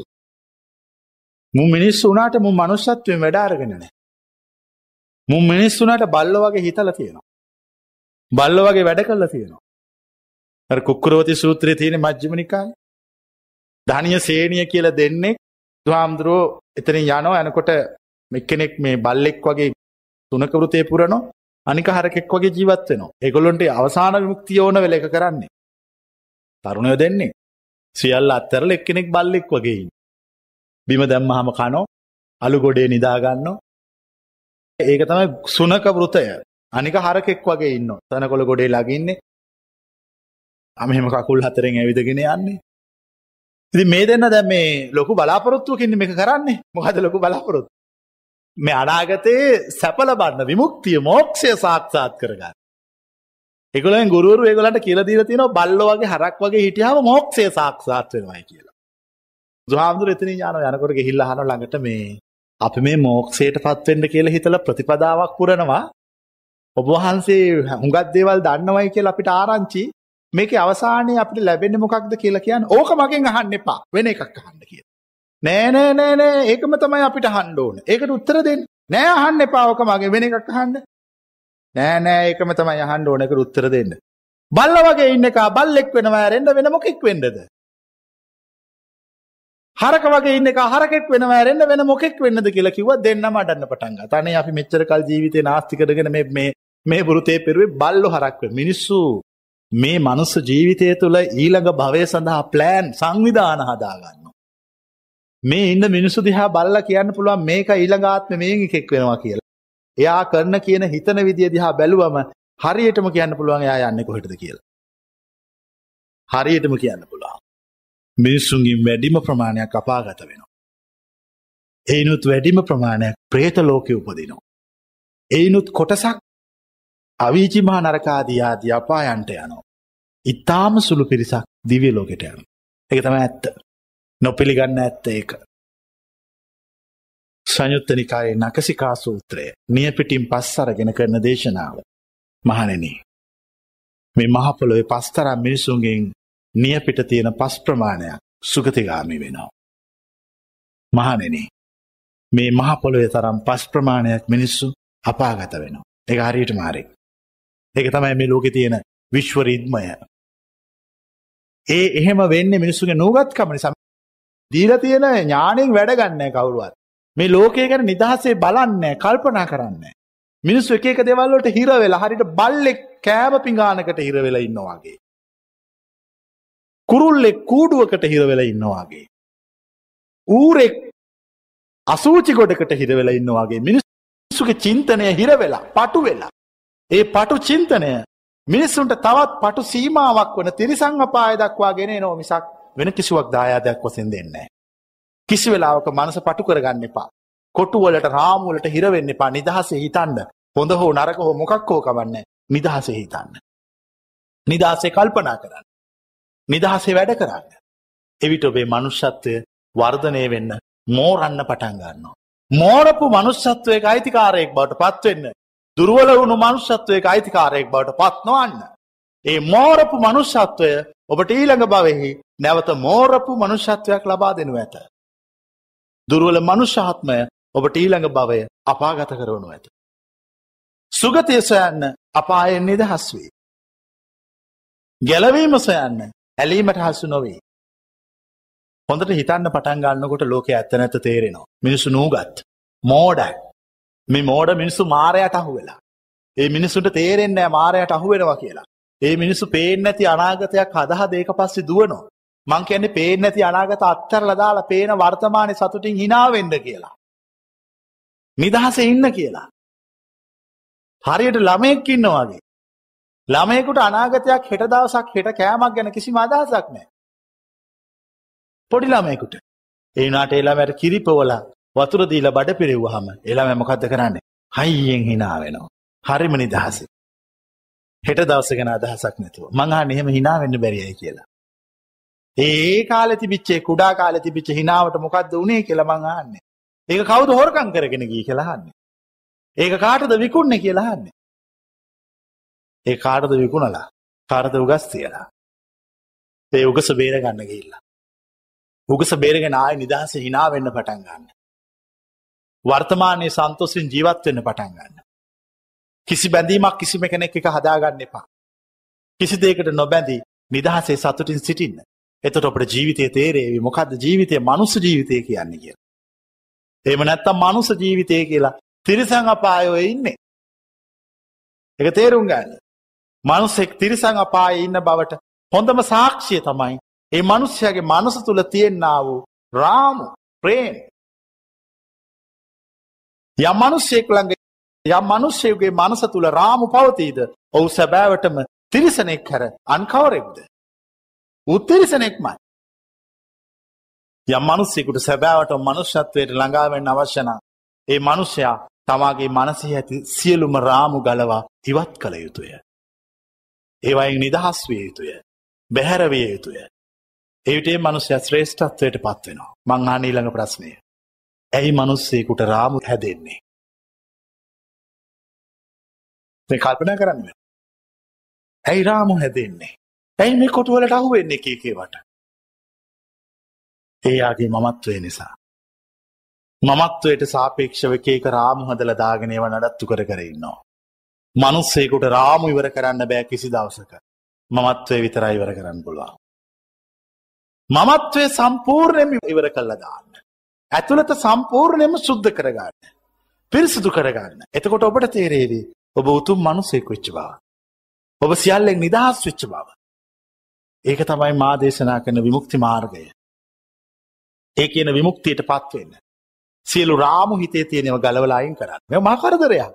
මු මිනිස්සු වනාට මු මනුස්සත්වයෙන් වැඩාරගෙන නෑ. මු මිනිස්සුනට බල්ල වගේ හිතල තියෙනවා. බල්ල වගේ වැඩ කල්ල තියෙනවා. කුක්කරෝති සූත්‍රය තියෙන මජ්ජිමනිකායි. ධනිය සේනිය කියල දෙන්නේ දහාමුදුරුවෝ එතන යනෝ ඇනකොට මෙක්කෙනෙක් මේ බල්ලෙක් වගේ තුනකවෘතය පුරනො අනික හරකෙක් වගේ ජීවත් වෙනවා. ඒගොල්ලොන්ට අවසාන විමුක්තිය ඕන වෙල එක කරන්නේ. තරුණය දෙන්නේ. සියල්ල අත්තරල එක්කෙනෙක් බල්ලෙක් වගේයි. බිම දැම්මහම කනෝ අලු ගොඩේ නිදාගන්න ඒක තමයි සුනක වෘතය අනික හරකෙක් වගේ ඉන්න තනකොළ ගොඩේ ලගින්නේ අමහෙම කකුල් හතරෙන් ඇවිදගෙන යන්නේ ඉති මේ දෙන්න දැ මේ ලොකු බලාපොරොත්තුවකින්න මේ කරන්නේ? මොහද ලොකු බලාපොරොත්තු? මේ අනාගතයේ සැපල බන්න විමුක්තිය මෝක්ෂය සාක්ෂාත් කරගන්න. එගොලෙන් ගුරුවරු ඒගලට කියල දීර තින බල්ල වගේ හරක් වගේ හිටියාව මෝක්ෂය සාක්ෂාත් වෙනවායි කියලා. දුහාමුදුර එතන යාන යනකොට ගිහිල්ල හන ළඟට මේ අපි මේ මෝක්ෂයට පත්වෙන්ට කියල හිතල ප්‍රතිපදාවක් පුරනවා. ඔබවහන්සේ හුඟත් දේවල් දන්නවයි කියල අපිට ආරංචි. මේක අවසානය අපිට ලැබෙන මොකක්ද කියලා කියන්න ඕක මගෙන් අහන්න එපා. වෙන එකක් අහන්න කිය නෑ නෑ නෑ නෑ. ඒකම තමයි අපිට හන්ඩෝන ඒකට උත්තර දෙන්න. නෑ අහන්න එපාවක මගේ වෙන එකක් අහන්න. නෑ නෑ. ඒකම තමයි අහන්න ඕනකට උත්තර දෙන්න. බල්ල වගේ ඉන්න එක බල්ලෙක් වෙනවා. රෙන්ඩ වෙන මොකෙක් වෙන්නද? හරක වගේ ඉන්න එක හරකෙක් වෙන වැරෙන්න්න වෙන මොකෙක් වෙන්නද කියලා කිව දෙන්න මටන්න පටන්ග තන අපි මෙච්චර කල් ජීවිතය නාස්තිකරගෙන මේ මේ බුරුතේ පෙරුවේ බල්ලො හරක්ව මිනිස්සු. මේ මනුස්ස ජීවිතය තුළ ඊළඟ භවය සඳහා ප්ලෑන් සංවිධාන හදාගන්න. මේ ඉන්න මිනිසු දිහා බල්ල කියන්න පුළුවන් මේක ඊළඟාත්ම මේ එකෙක් වෙනවා කියලා. එයා කරන කියන හිතන විදිිය දිහා බැලුවම හරියටම කියන්න පුළුවන් එයා යන්න කොහෙටද කියලා. හරියටම කියන්න පුළුවන්. මිනිස්සුන්ගින් වැඩිම ප්‍රමාණයක් අපාගත වෙනවා. එයිනුත් වැඩිම ප්‍රමාණයක් ප්‍රේත ලෝකය උපදිනවා. එයිනුත් කොටසක් අවිචිමහා නරකාදයාදී අපායන්ට යනවා. ඉතාම සුළු පිරිසක් දිවිය ලෝකෙට යන. එක තම ඇත්ත. නොපිළිගන්න ඇත්ත ඒක. සංයුත්තනිකායේ නකසිකා සූත්‍රය නියපිටින් පස්සරගෙන කරන දේශනාව. මහනෙන. මේ මහපොළොවේ පස්තරම් මිනිසුන්ගෙන් නියපිට තියෙන පස් ප්‍රමාණයක් සුගතිගාමි වෙනවා. මහනෙන මේ මහපොළොවේ තරම් පස් ප්‍රමාණයක් මිනිස්සු අපාගත වෙනවා. එක හරියට මාරෙක්. එක තමයි මේ ලෝකෙ තියෙන විශ්වරිද්මය. ඒ එහෙම වෙන්න මිනිස්සුගේ නූගත්කම නිසා දීල තියෙන ඥානෙන් වැඩගන්න කවුරුවත්. මේ ලෝකය ගැන නිදහසේ බලන්න කල්පනා කරන්න. මිනිස්සු එක දෙවල්ලට හිරවෙලා හරිට බල්ලෙක් කෑම පිඟානකට හිරවෙලා ඉන්නවාගේ. කුරුල්ලෙක් කූඩුවකට හිරවෙලා ඉන්නවාගේ. ඌරෙක් අසූචි ගොඩකට හිරවෙලා ඉන්නවාගේ මිනිස්සුගේ චින්තනය හිරවෙලා පටු වෙලා. ඒ පටු චින්තනය මිනිස්සුන්ට තවත් පටු සීමාවක් වන තිරිසං අපාය දක්වා ගෙන නෝ මිසක් වෙන කිසිවක් දායාදයක් වසෙන් දෙන්නේ. කිසි වෙලාවක මනස පටු කරගන්න එපා. කොටුවලට රාමුවලට හිරවෙන්න එපා නිදහසේ හිතන්න හොඳ හෝ නරක හෝ මොකක් හෝ කවන්න නිදහසේ හිතන්න. නිදහසේ කල්පනා කරන්න. නිදහසේ වැඩ කරන්න. එවිට ඔබේ මනුෂ්‍යත්වය වර්ධනය වෙන්න මෝරන්න පටන් ගන්නවා. මෝරපු මනුෂ්‍යත්වයක අයිතිකාරයෙක් බවට පත්වෙන්න. දුරුවල වුණු මනුෂ්‍යත්වයක අයිතිකාරයෙක් බවට පත්නොවන්න. ඒ මෝරපු මනුෂ්‍යත්වය ඔබට ඊළඟ බවෙහි නැවත මෝරපු මනුෂ්‍යත්වයක් ලබා දෙනු ඇත. දුරුවල මනුෂ්‍යාත්මය ඔබට ඊළඟ භවය අපාගත කරවනු ඇත. සුගතිය සොයන්න අපායෙන් නිදහස් වේ. ගැලවීම සොයන්න ඇලීමට හසු නොවේ. හොඳට හිතන්න පටන් ගන්නකොට ලෝක ඇත්ත නැත තේරෙනවා. මිනිස්සු නූගත්. මෝඩයි. මේ මෝඩ මිනිස්සු මාරයට අහු වෙලා. ඒ මිනිස්සුට තේරෙන්නේ මාරයට අහු වෙනවා කියලා. ඒ මිනිස්සු පේන්නේ නැති අනාගතයක් හදහ දේක පස්සේ දුවනවා. මං කියන්නේ පේන්නේ නැති අනාගත අත්තරලා දාලා පේන වර්තමානයේ සතුටින් hina වෙන්න කියලා. නිදහසේ ඉන්න කියලා. හරියට ළමයෙක් ඉන්නවා වගේ. ළමයෙකුට අනාගතයක් හෙට දවසක් හෙට කෑමක් ගැන කිසිම අදහසක් නැහැ. පොඩි ළමයෙකුට. ඒ වුණාට ඒ ළමයාට කිරිපොවලා වතුර දීලා බඩ පිරෙව්වහම ඒ ළමයා මොකද්ද කරන්නේ? හයියෙන් hina වෙනවා. හරිම නිදහසේ. හෙට දවස ගැන අදහසක් නැතුව මංහා එහෙම හිනා වෙන්න බැරියයි කියලා. ඒ කාල තිබිච්චේ කුඩා කාල තිබිච්ච හිනාවට මොකක්ද වනේ කියලමංහන්නේ. ඒක කවුද හොරකං කරගෙන ගී කියලාහන්නේ. ඒක කාටද විකුණ්න කියලාහන්නේ. ඒ කාටද විකුණලා කාරද උගස් තියලා. ඒ උගස බේර ගන්න ගිල්ලා. උගස බේරගෙන ආය නිදහස හිනා වෙන්න පටන් ගන්න. වර්තමානයේ සන්තෝසින් ජීවත් වෙන්න පටන් ගන්න. කිසි බැඳීමක් කිසිම කෙනෙක් එක හදාගන්න එපා. කිසි දෙයකට නොබැඳී නිදහසේ සතුටින් සිටින්න. එතට ඔපට ජීවිතය තේරේවි මොකක්ද ජීවිතය මනුස්ස ජීවිතය කියන්න කිය. එම නැත්තම් මනුස ජීවිතය කියලා තිරිසං අපායෝය ඉන්නේ. එක තේරුම් ගන්න. මනුස්සෙක් තිරිසං අපාය ඉන්න බවට හොඳම සාක්ෂිය තමයි ඒ මනුස්්‍යයාගේ මනස තුළ තියෙන්න්නා වූ රාමු ප්‍රේම් යම් මනුස්්‍යයෙක් ළඟ යම් මනුෂ්‍යයගේ මනස තුළ රාමු පවතීද ඔහු සැබෑවටම තිරිසනෙක් හැර අන්කවරෙක්ද. උත්තිරිසනෙක්මයි. යම් මනුස්සෙකුට සැබෑවට මනුෂ්‍යත්වයට ළඟාවෙන් අවශ්‍යන ඒ මනුෂ්‍යයා තමාගේ මනසි ඇති සියලුම රාමු ගලවා ඉවත් කළ යුතුය. ඒවයින් නිදහස් විය යුතුය. බැහැරවිය යුතුය. එවිටේ මනුස්්‍ය ශ්‍රේෂ්ඨත්වයට පත්වෙනවා. මංහා ඊළඟ ප්‍රශ්නය. ඇයි මනුස්සේකුට රාමු හැදෙන්නේ. කල්පනා කරන්න. ඇයි රාමු හැදෙන්නේ. ඇයි මේ කොටුවලට අහු වෙන්නේ එකේකේවට. ඒයාගේ මමත්වය නිසා. මමත්වයට සාපේක්ෂව එකේක රාමු හදල දාගෙනව නඩත්තු කර කරන්නවා. මනුස්සේකුට රාමු ඉවර කරන්න බෑ කිසි දවසක. මමත්වය විතරයි ඉවර කරන්න පුළුවන්. මමත්වය සම්පූර්ණයම ඉවර කල්ල දාන්න. ඇතුළත සම්පූර්ණයම සුද්ධ කරගන්න. පිරිසිදු කරගන්න. එතකොට ඔබට තේරේදී ඔබ උතුම් මනුසෙක් වෙච්ච බව. ඔබ සියල්ලෙක් නිදහස් වෙච්ච බව. ඒක තමයි මා දේශනා කරන විමුක්ති මාර්ගය. ඒ කියන විමුක්තියට පත්වෙන්න. සියලු රාමු හිතේ තියෙනව ගලවලායින් කරන්න මෙ මකරදරයක්.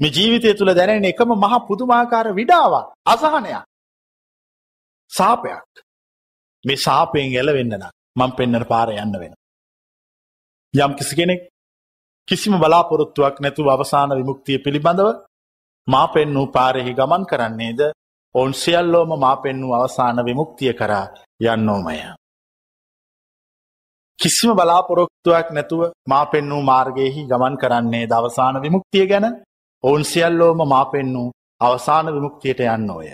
මේ ජීවිතය තුළ දැනෙන එකම මහ පුදුමාකාර විඩාවක් අසහනයක්. සාපයක්. මේ සාපයෙන් එලවෙන්නන මං පෙන්නට පාර යන්න වෙන. යම් කිසි කෙනෙක් කිසිම බලාපොරොත්තුවක් නැතුව අවසාන විමුක්තිය පිළිබඳව මා පෙන්නූ පාරෙහි ගමන් කරන්නේද ඔවුන් සියල්ලෝම මා පෙන්නූ අවසාන විමුක්තිය කරා යන්නෝමය. කිසිම බලාපොරොත්තුවක් නැතුව මා පෙන්නූ මාර්ගයෙහි ගමන් කරන්නේ දවසාන විමුක්තිය ගැන ඔවුන් සියල්ලෝම මා පෙන්නූ අවසාන විමුක්තියට යන්න ඕය.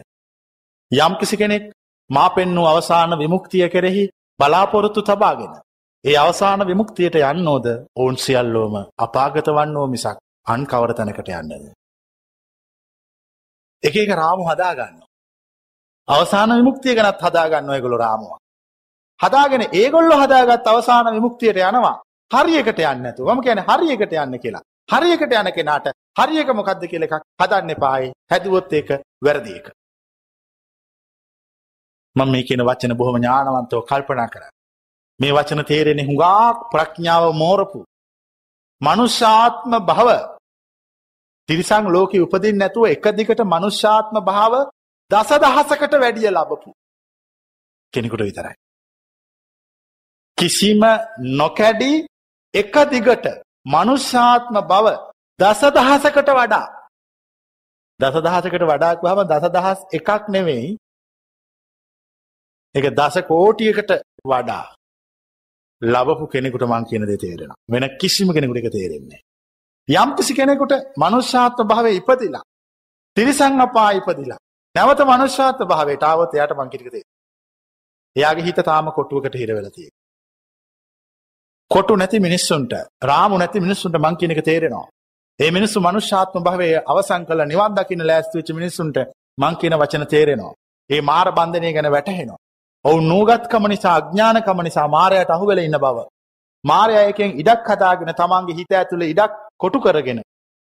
යම් කිසි කෙනෙක් මා පෙන්නූ අවසාන විමුක්තිය කෙරෙහි බලාපොරොත්තු තබාගෙන ඒ අවසාන විමුක්තියට යන්නෝද ඔවුන් සියල්ලෝම අපාගත වන්නෝ මිසක් අන් කවර තැනකට යන්නද. එක එක රාමු හදාගන්න. අවසාන විමුක්තිය ගැනත් හදාගන්න ඔයගොලු රාමුව. හදාගෙන ඒගොල්ල හදාගත් අවසාන විමුක්තියට යනවා හරියකට යන්න ඇතු ම කියන හරියකට යන්න කියලා. හරියකට යන කෙනාට හරියක මොකක්ද කියල එකක් හදන්න පායි හැදුවොත් ඒක වැරදික. මම මේ කියන වචන බොහොම ඥානවන්තව කල්පනා කර. මේ වචන තේරෙන හුඟාක් ප්‍රඥාව මෝරපු. මනුෂ්‍යාත්ම භව තිරිසං ලෝක උපදින් නැතුව එක දිකට මනුෂ්‍යාත්ම භාව දස දහසකට වැඩිය ලබපු කෙනෙකුට විතරයි. කිසිම නොකැඩී එක දිගට මනුෂ්‍යාත්ම බව දස දහසකට වඩා දස දහසකට වඩාක් වහම දස දහස් එකක් නෙවෙයි එක දස කෝටියකට වඩා ලබපු කෙනෙකුට මං කියන දෙ තේරෙන වෙන කිසිම කෙනෙකුට එක තේරෙන්නේ. යම් කිසි කෙනෙකුට මනුෂ්‍යාත්ව භාවය ඉපදිලා. තිරිසං අපා ඉපදිලා. නැවත මනුෂ්‍යාත්ව භාවයට ආවත එයාට මංකිටිකතේ. එයාගේ හිත තාම කොටුවකට හිරවෙලතිය. කොටු නැති මිනිස්සුන්ට රාමු නැති මිනිස්සුන්ට මං කියනක තේරෙනවා. ඒ මිනිස්සු මනුෂ්‍යාත්ම භාවය අවසං කල නිවන් දකින්න ලෑස්තිවෙච්ච මිනිස්සුන්ට මං කියන වචන තේරෙනවා. ඒ මාර බන්ධනය ගැන වැටහෙනවා. ඔවු නූගත්කම නිසා අඥ්ඥානකම නිසා මාරයට අහුවෙල ඉන්න බව. මාරයයකෙන් ඉඩක් හදාගෙන තමන්ගේ හිත ඇතුළ ඉඩක් කොටු කරගෙන.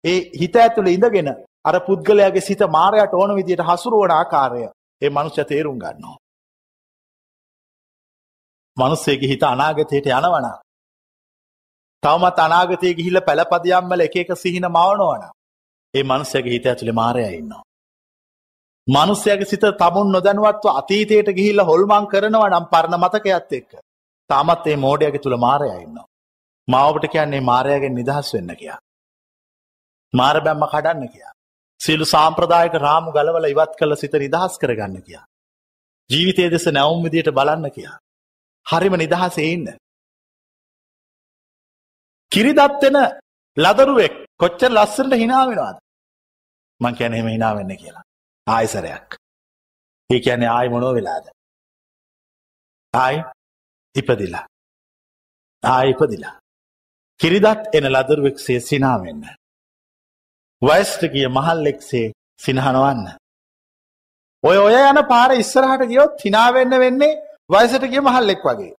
ඒ හිත ඇතුළ ඉඳගෙන අර පුද්ගලයාගේ සිත මාරයට ඕන විදියට හසුරුවන ආකාරය ඒ මනුෂ්‍ය තේරුම් ගන්නවා. මනුස්සේගේ හිත අනාගතයට යනවන. තවමත් අනාගතය ගිහිල පැළපදියම්මල එක එක සිහින මවනවන. ඒ මනුස්සයගේ හිත ඇතුළි මාරය ඉන්නවා. මනුස්සයගේ සිත තමුන් නොදැනුවත්ව අතීතයට ගිහිල්ල හොල්මං කරනවා නම් පරණ මතකයත් එක්ක. තාමත් ඒ මෝඩයගේ තුළ මාරය ඉන්න. මවබට කියන්නේ මාරයගෙන් නිදහස් වෙන්න කියා. මාර බැම්ම කඩන්න කියා. සියලු සාම්ප්‍රදායක රාමු ගලවල ඉවත් කළ සිත නිදහස් කරගන්න කියා. ජීවිතය දෙස නැවුම් විදියට බලන්න කියා. හරිම නිදහස එන්න. කිරිදත්වෙන ලදරුවෙක් කොච්චර ලස්සට හිනාවෙනවාද. මං කියන එහෙම හිනාවෙන්න කියලා. ආයිසරයක්. ඒ කියන්නේ ආයි මොනෝ වෙලාද. ආයි ඉපදිලා. ආයි ඉපදිලා. කිරිදත් එන ලදරුවෙක්සේ සිනාවෙන්න. වයස්ට ගිය මහල්ලෙක්සේ සිනහනවන්න. ඔය ඔය යන පාර ඉස්සරහට ගියොත් හිනාවෙන්න වෙන්නේ වයසට ගිය මහල්ලෙක් වගේ.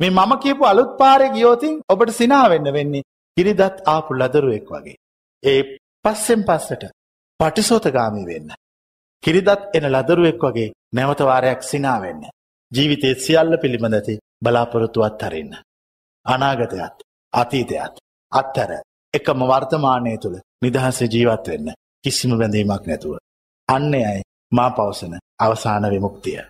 මේ මම කියපු අලුත් පාරේ ගියෝතින් ඔබට සිනාවෙන්න වෙන්නේ කිරිදත් ආපු ලදරුවෙක් වගේ. ඒ පස්සෙන් පස්සට පටිසෝතගාමි වෙන්න. කිරිදත් එන ලදරුවෙක් වගේ නැවතවාරයක් සිනාවෙන්න. ජීවිතේ සියල්ල පිළිබඳති බලාපොරොත්තුවත් හරන්න. අනාගතයත් අතීතයත් අත්තර එකම වර්තමානය තුළ නිදහස ජීවත් වෙන්න කිසිම බැඳීමක් නැතුව. අන්න අයි මා පවසන අවසාන විමුක්තිය.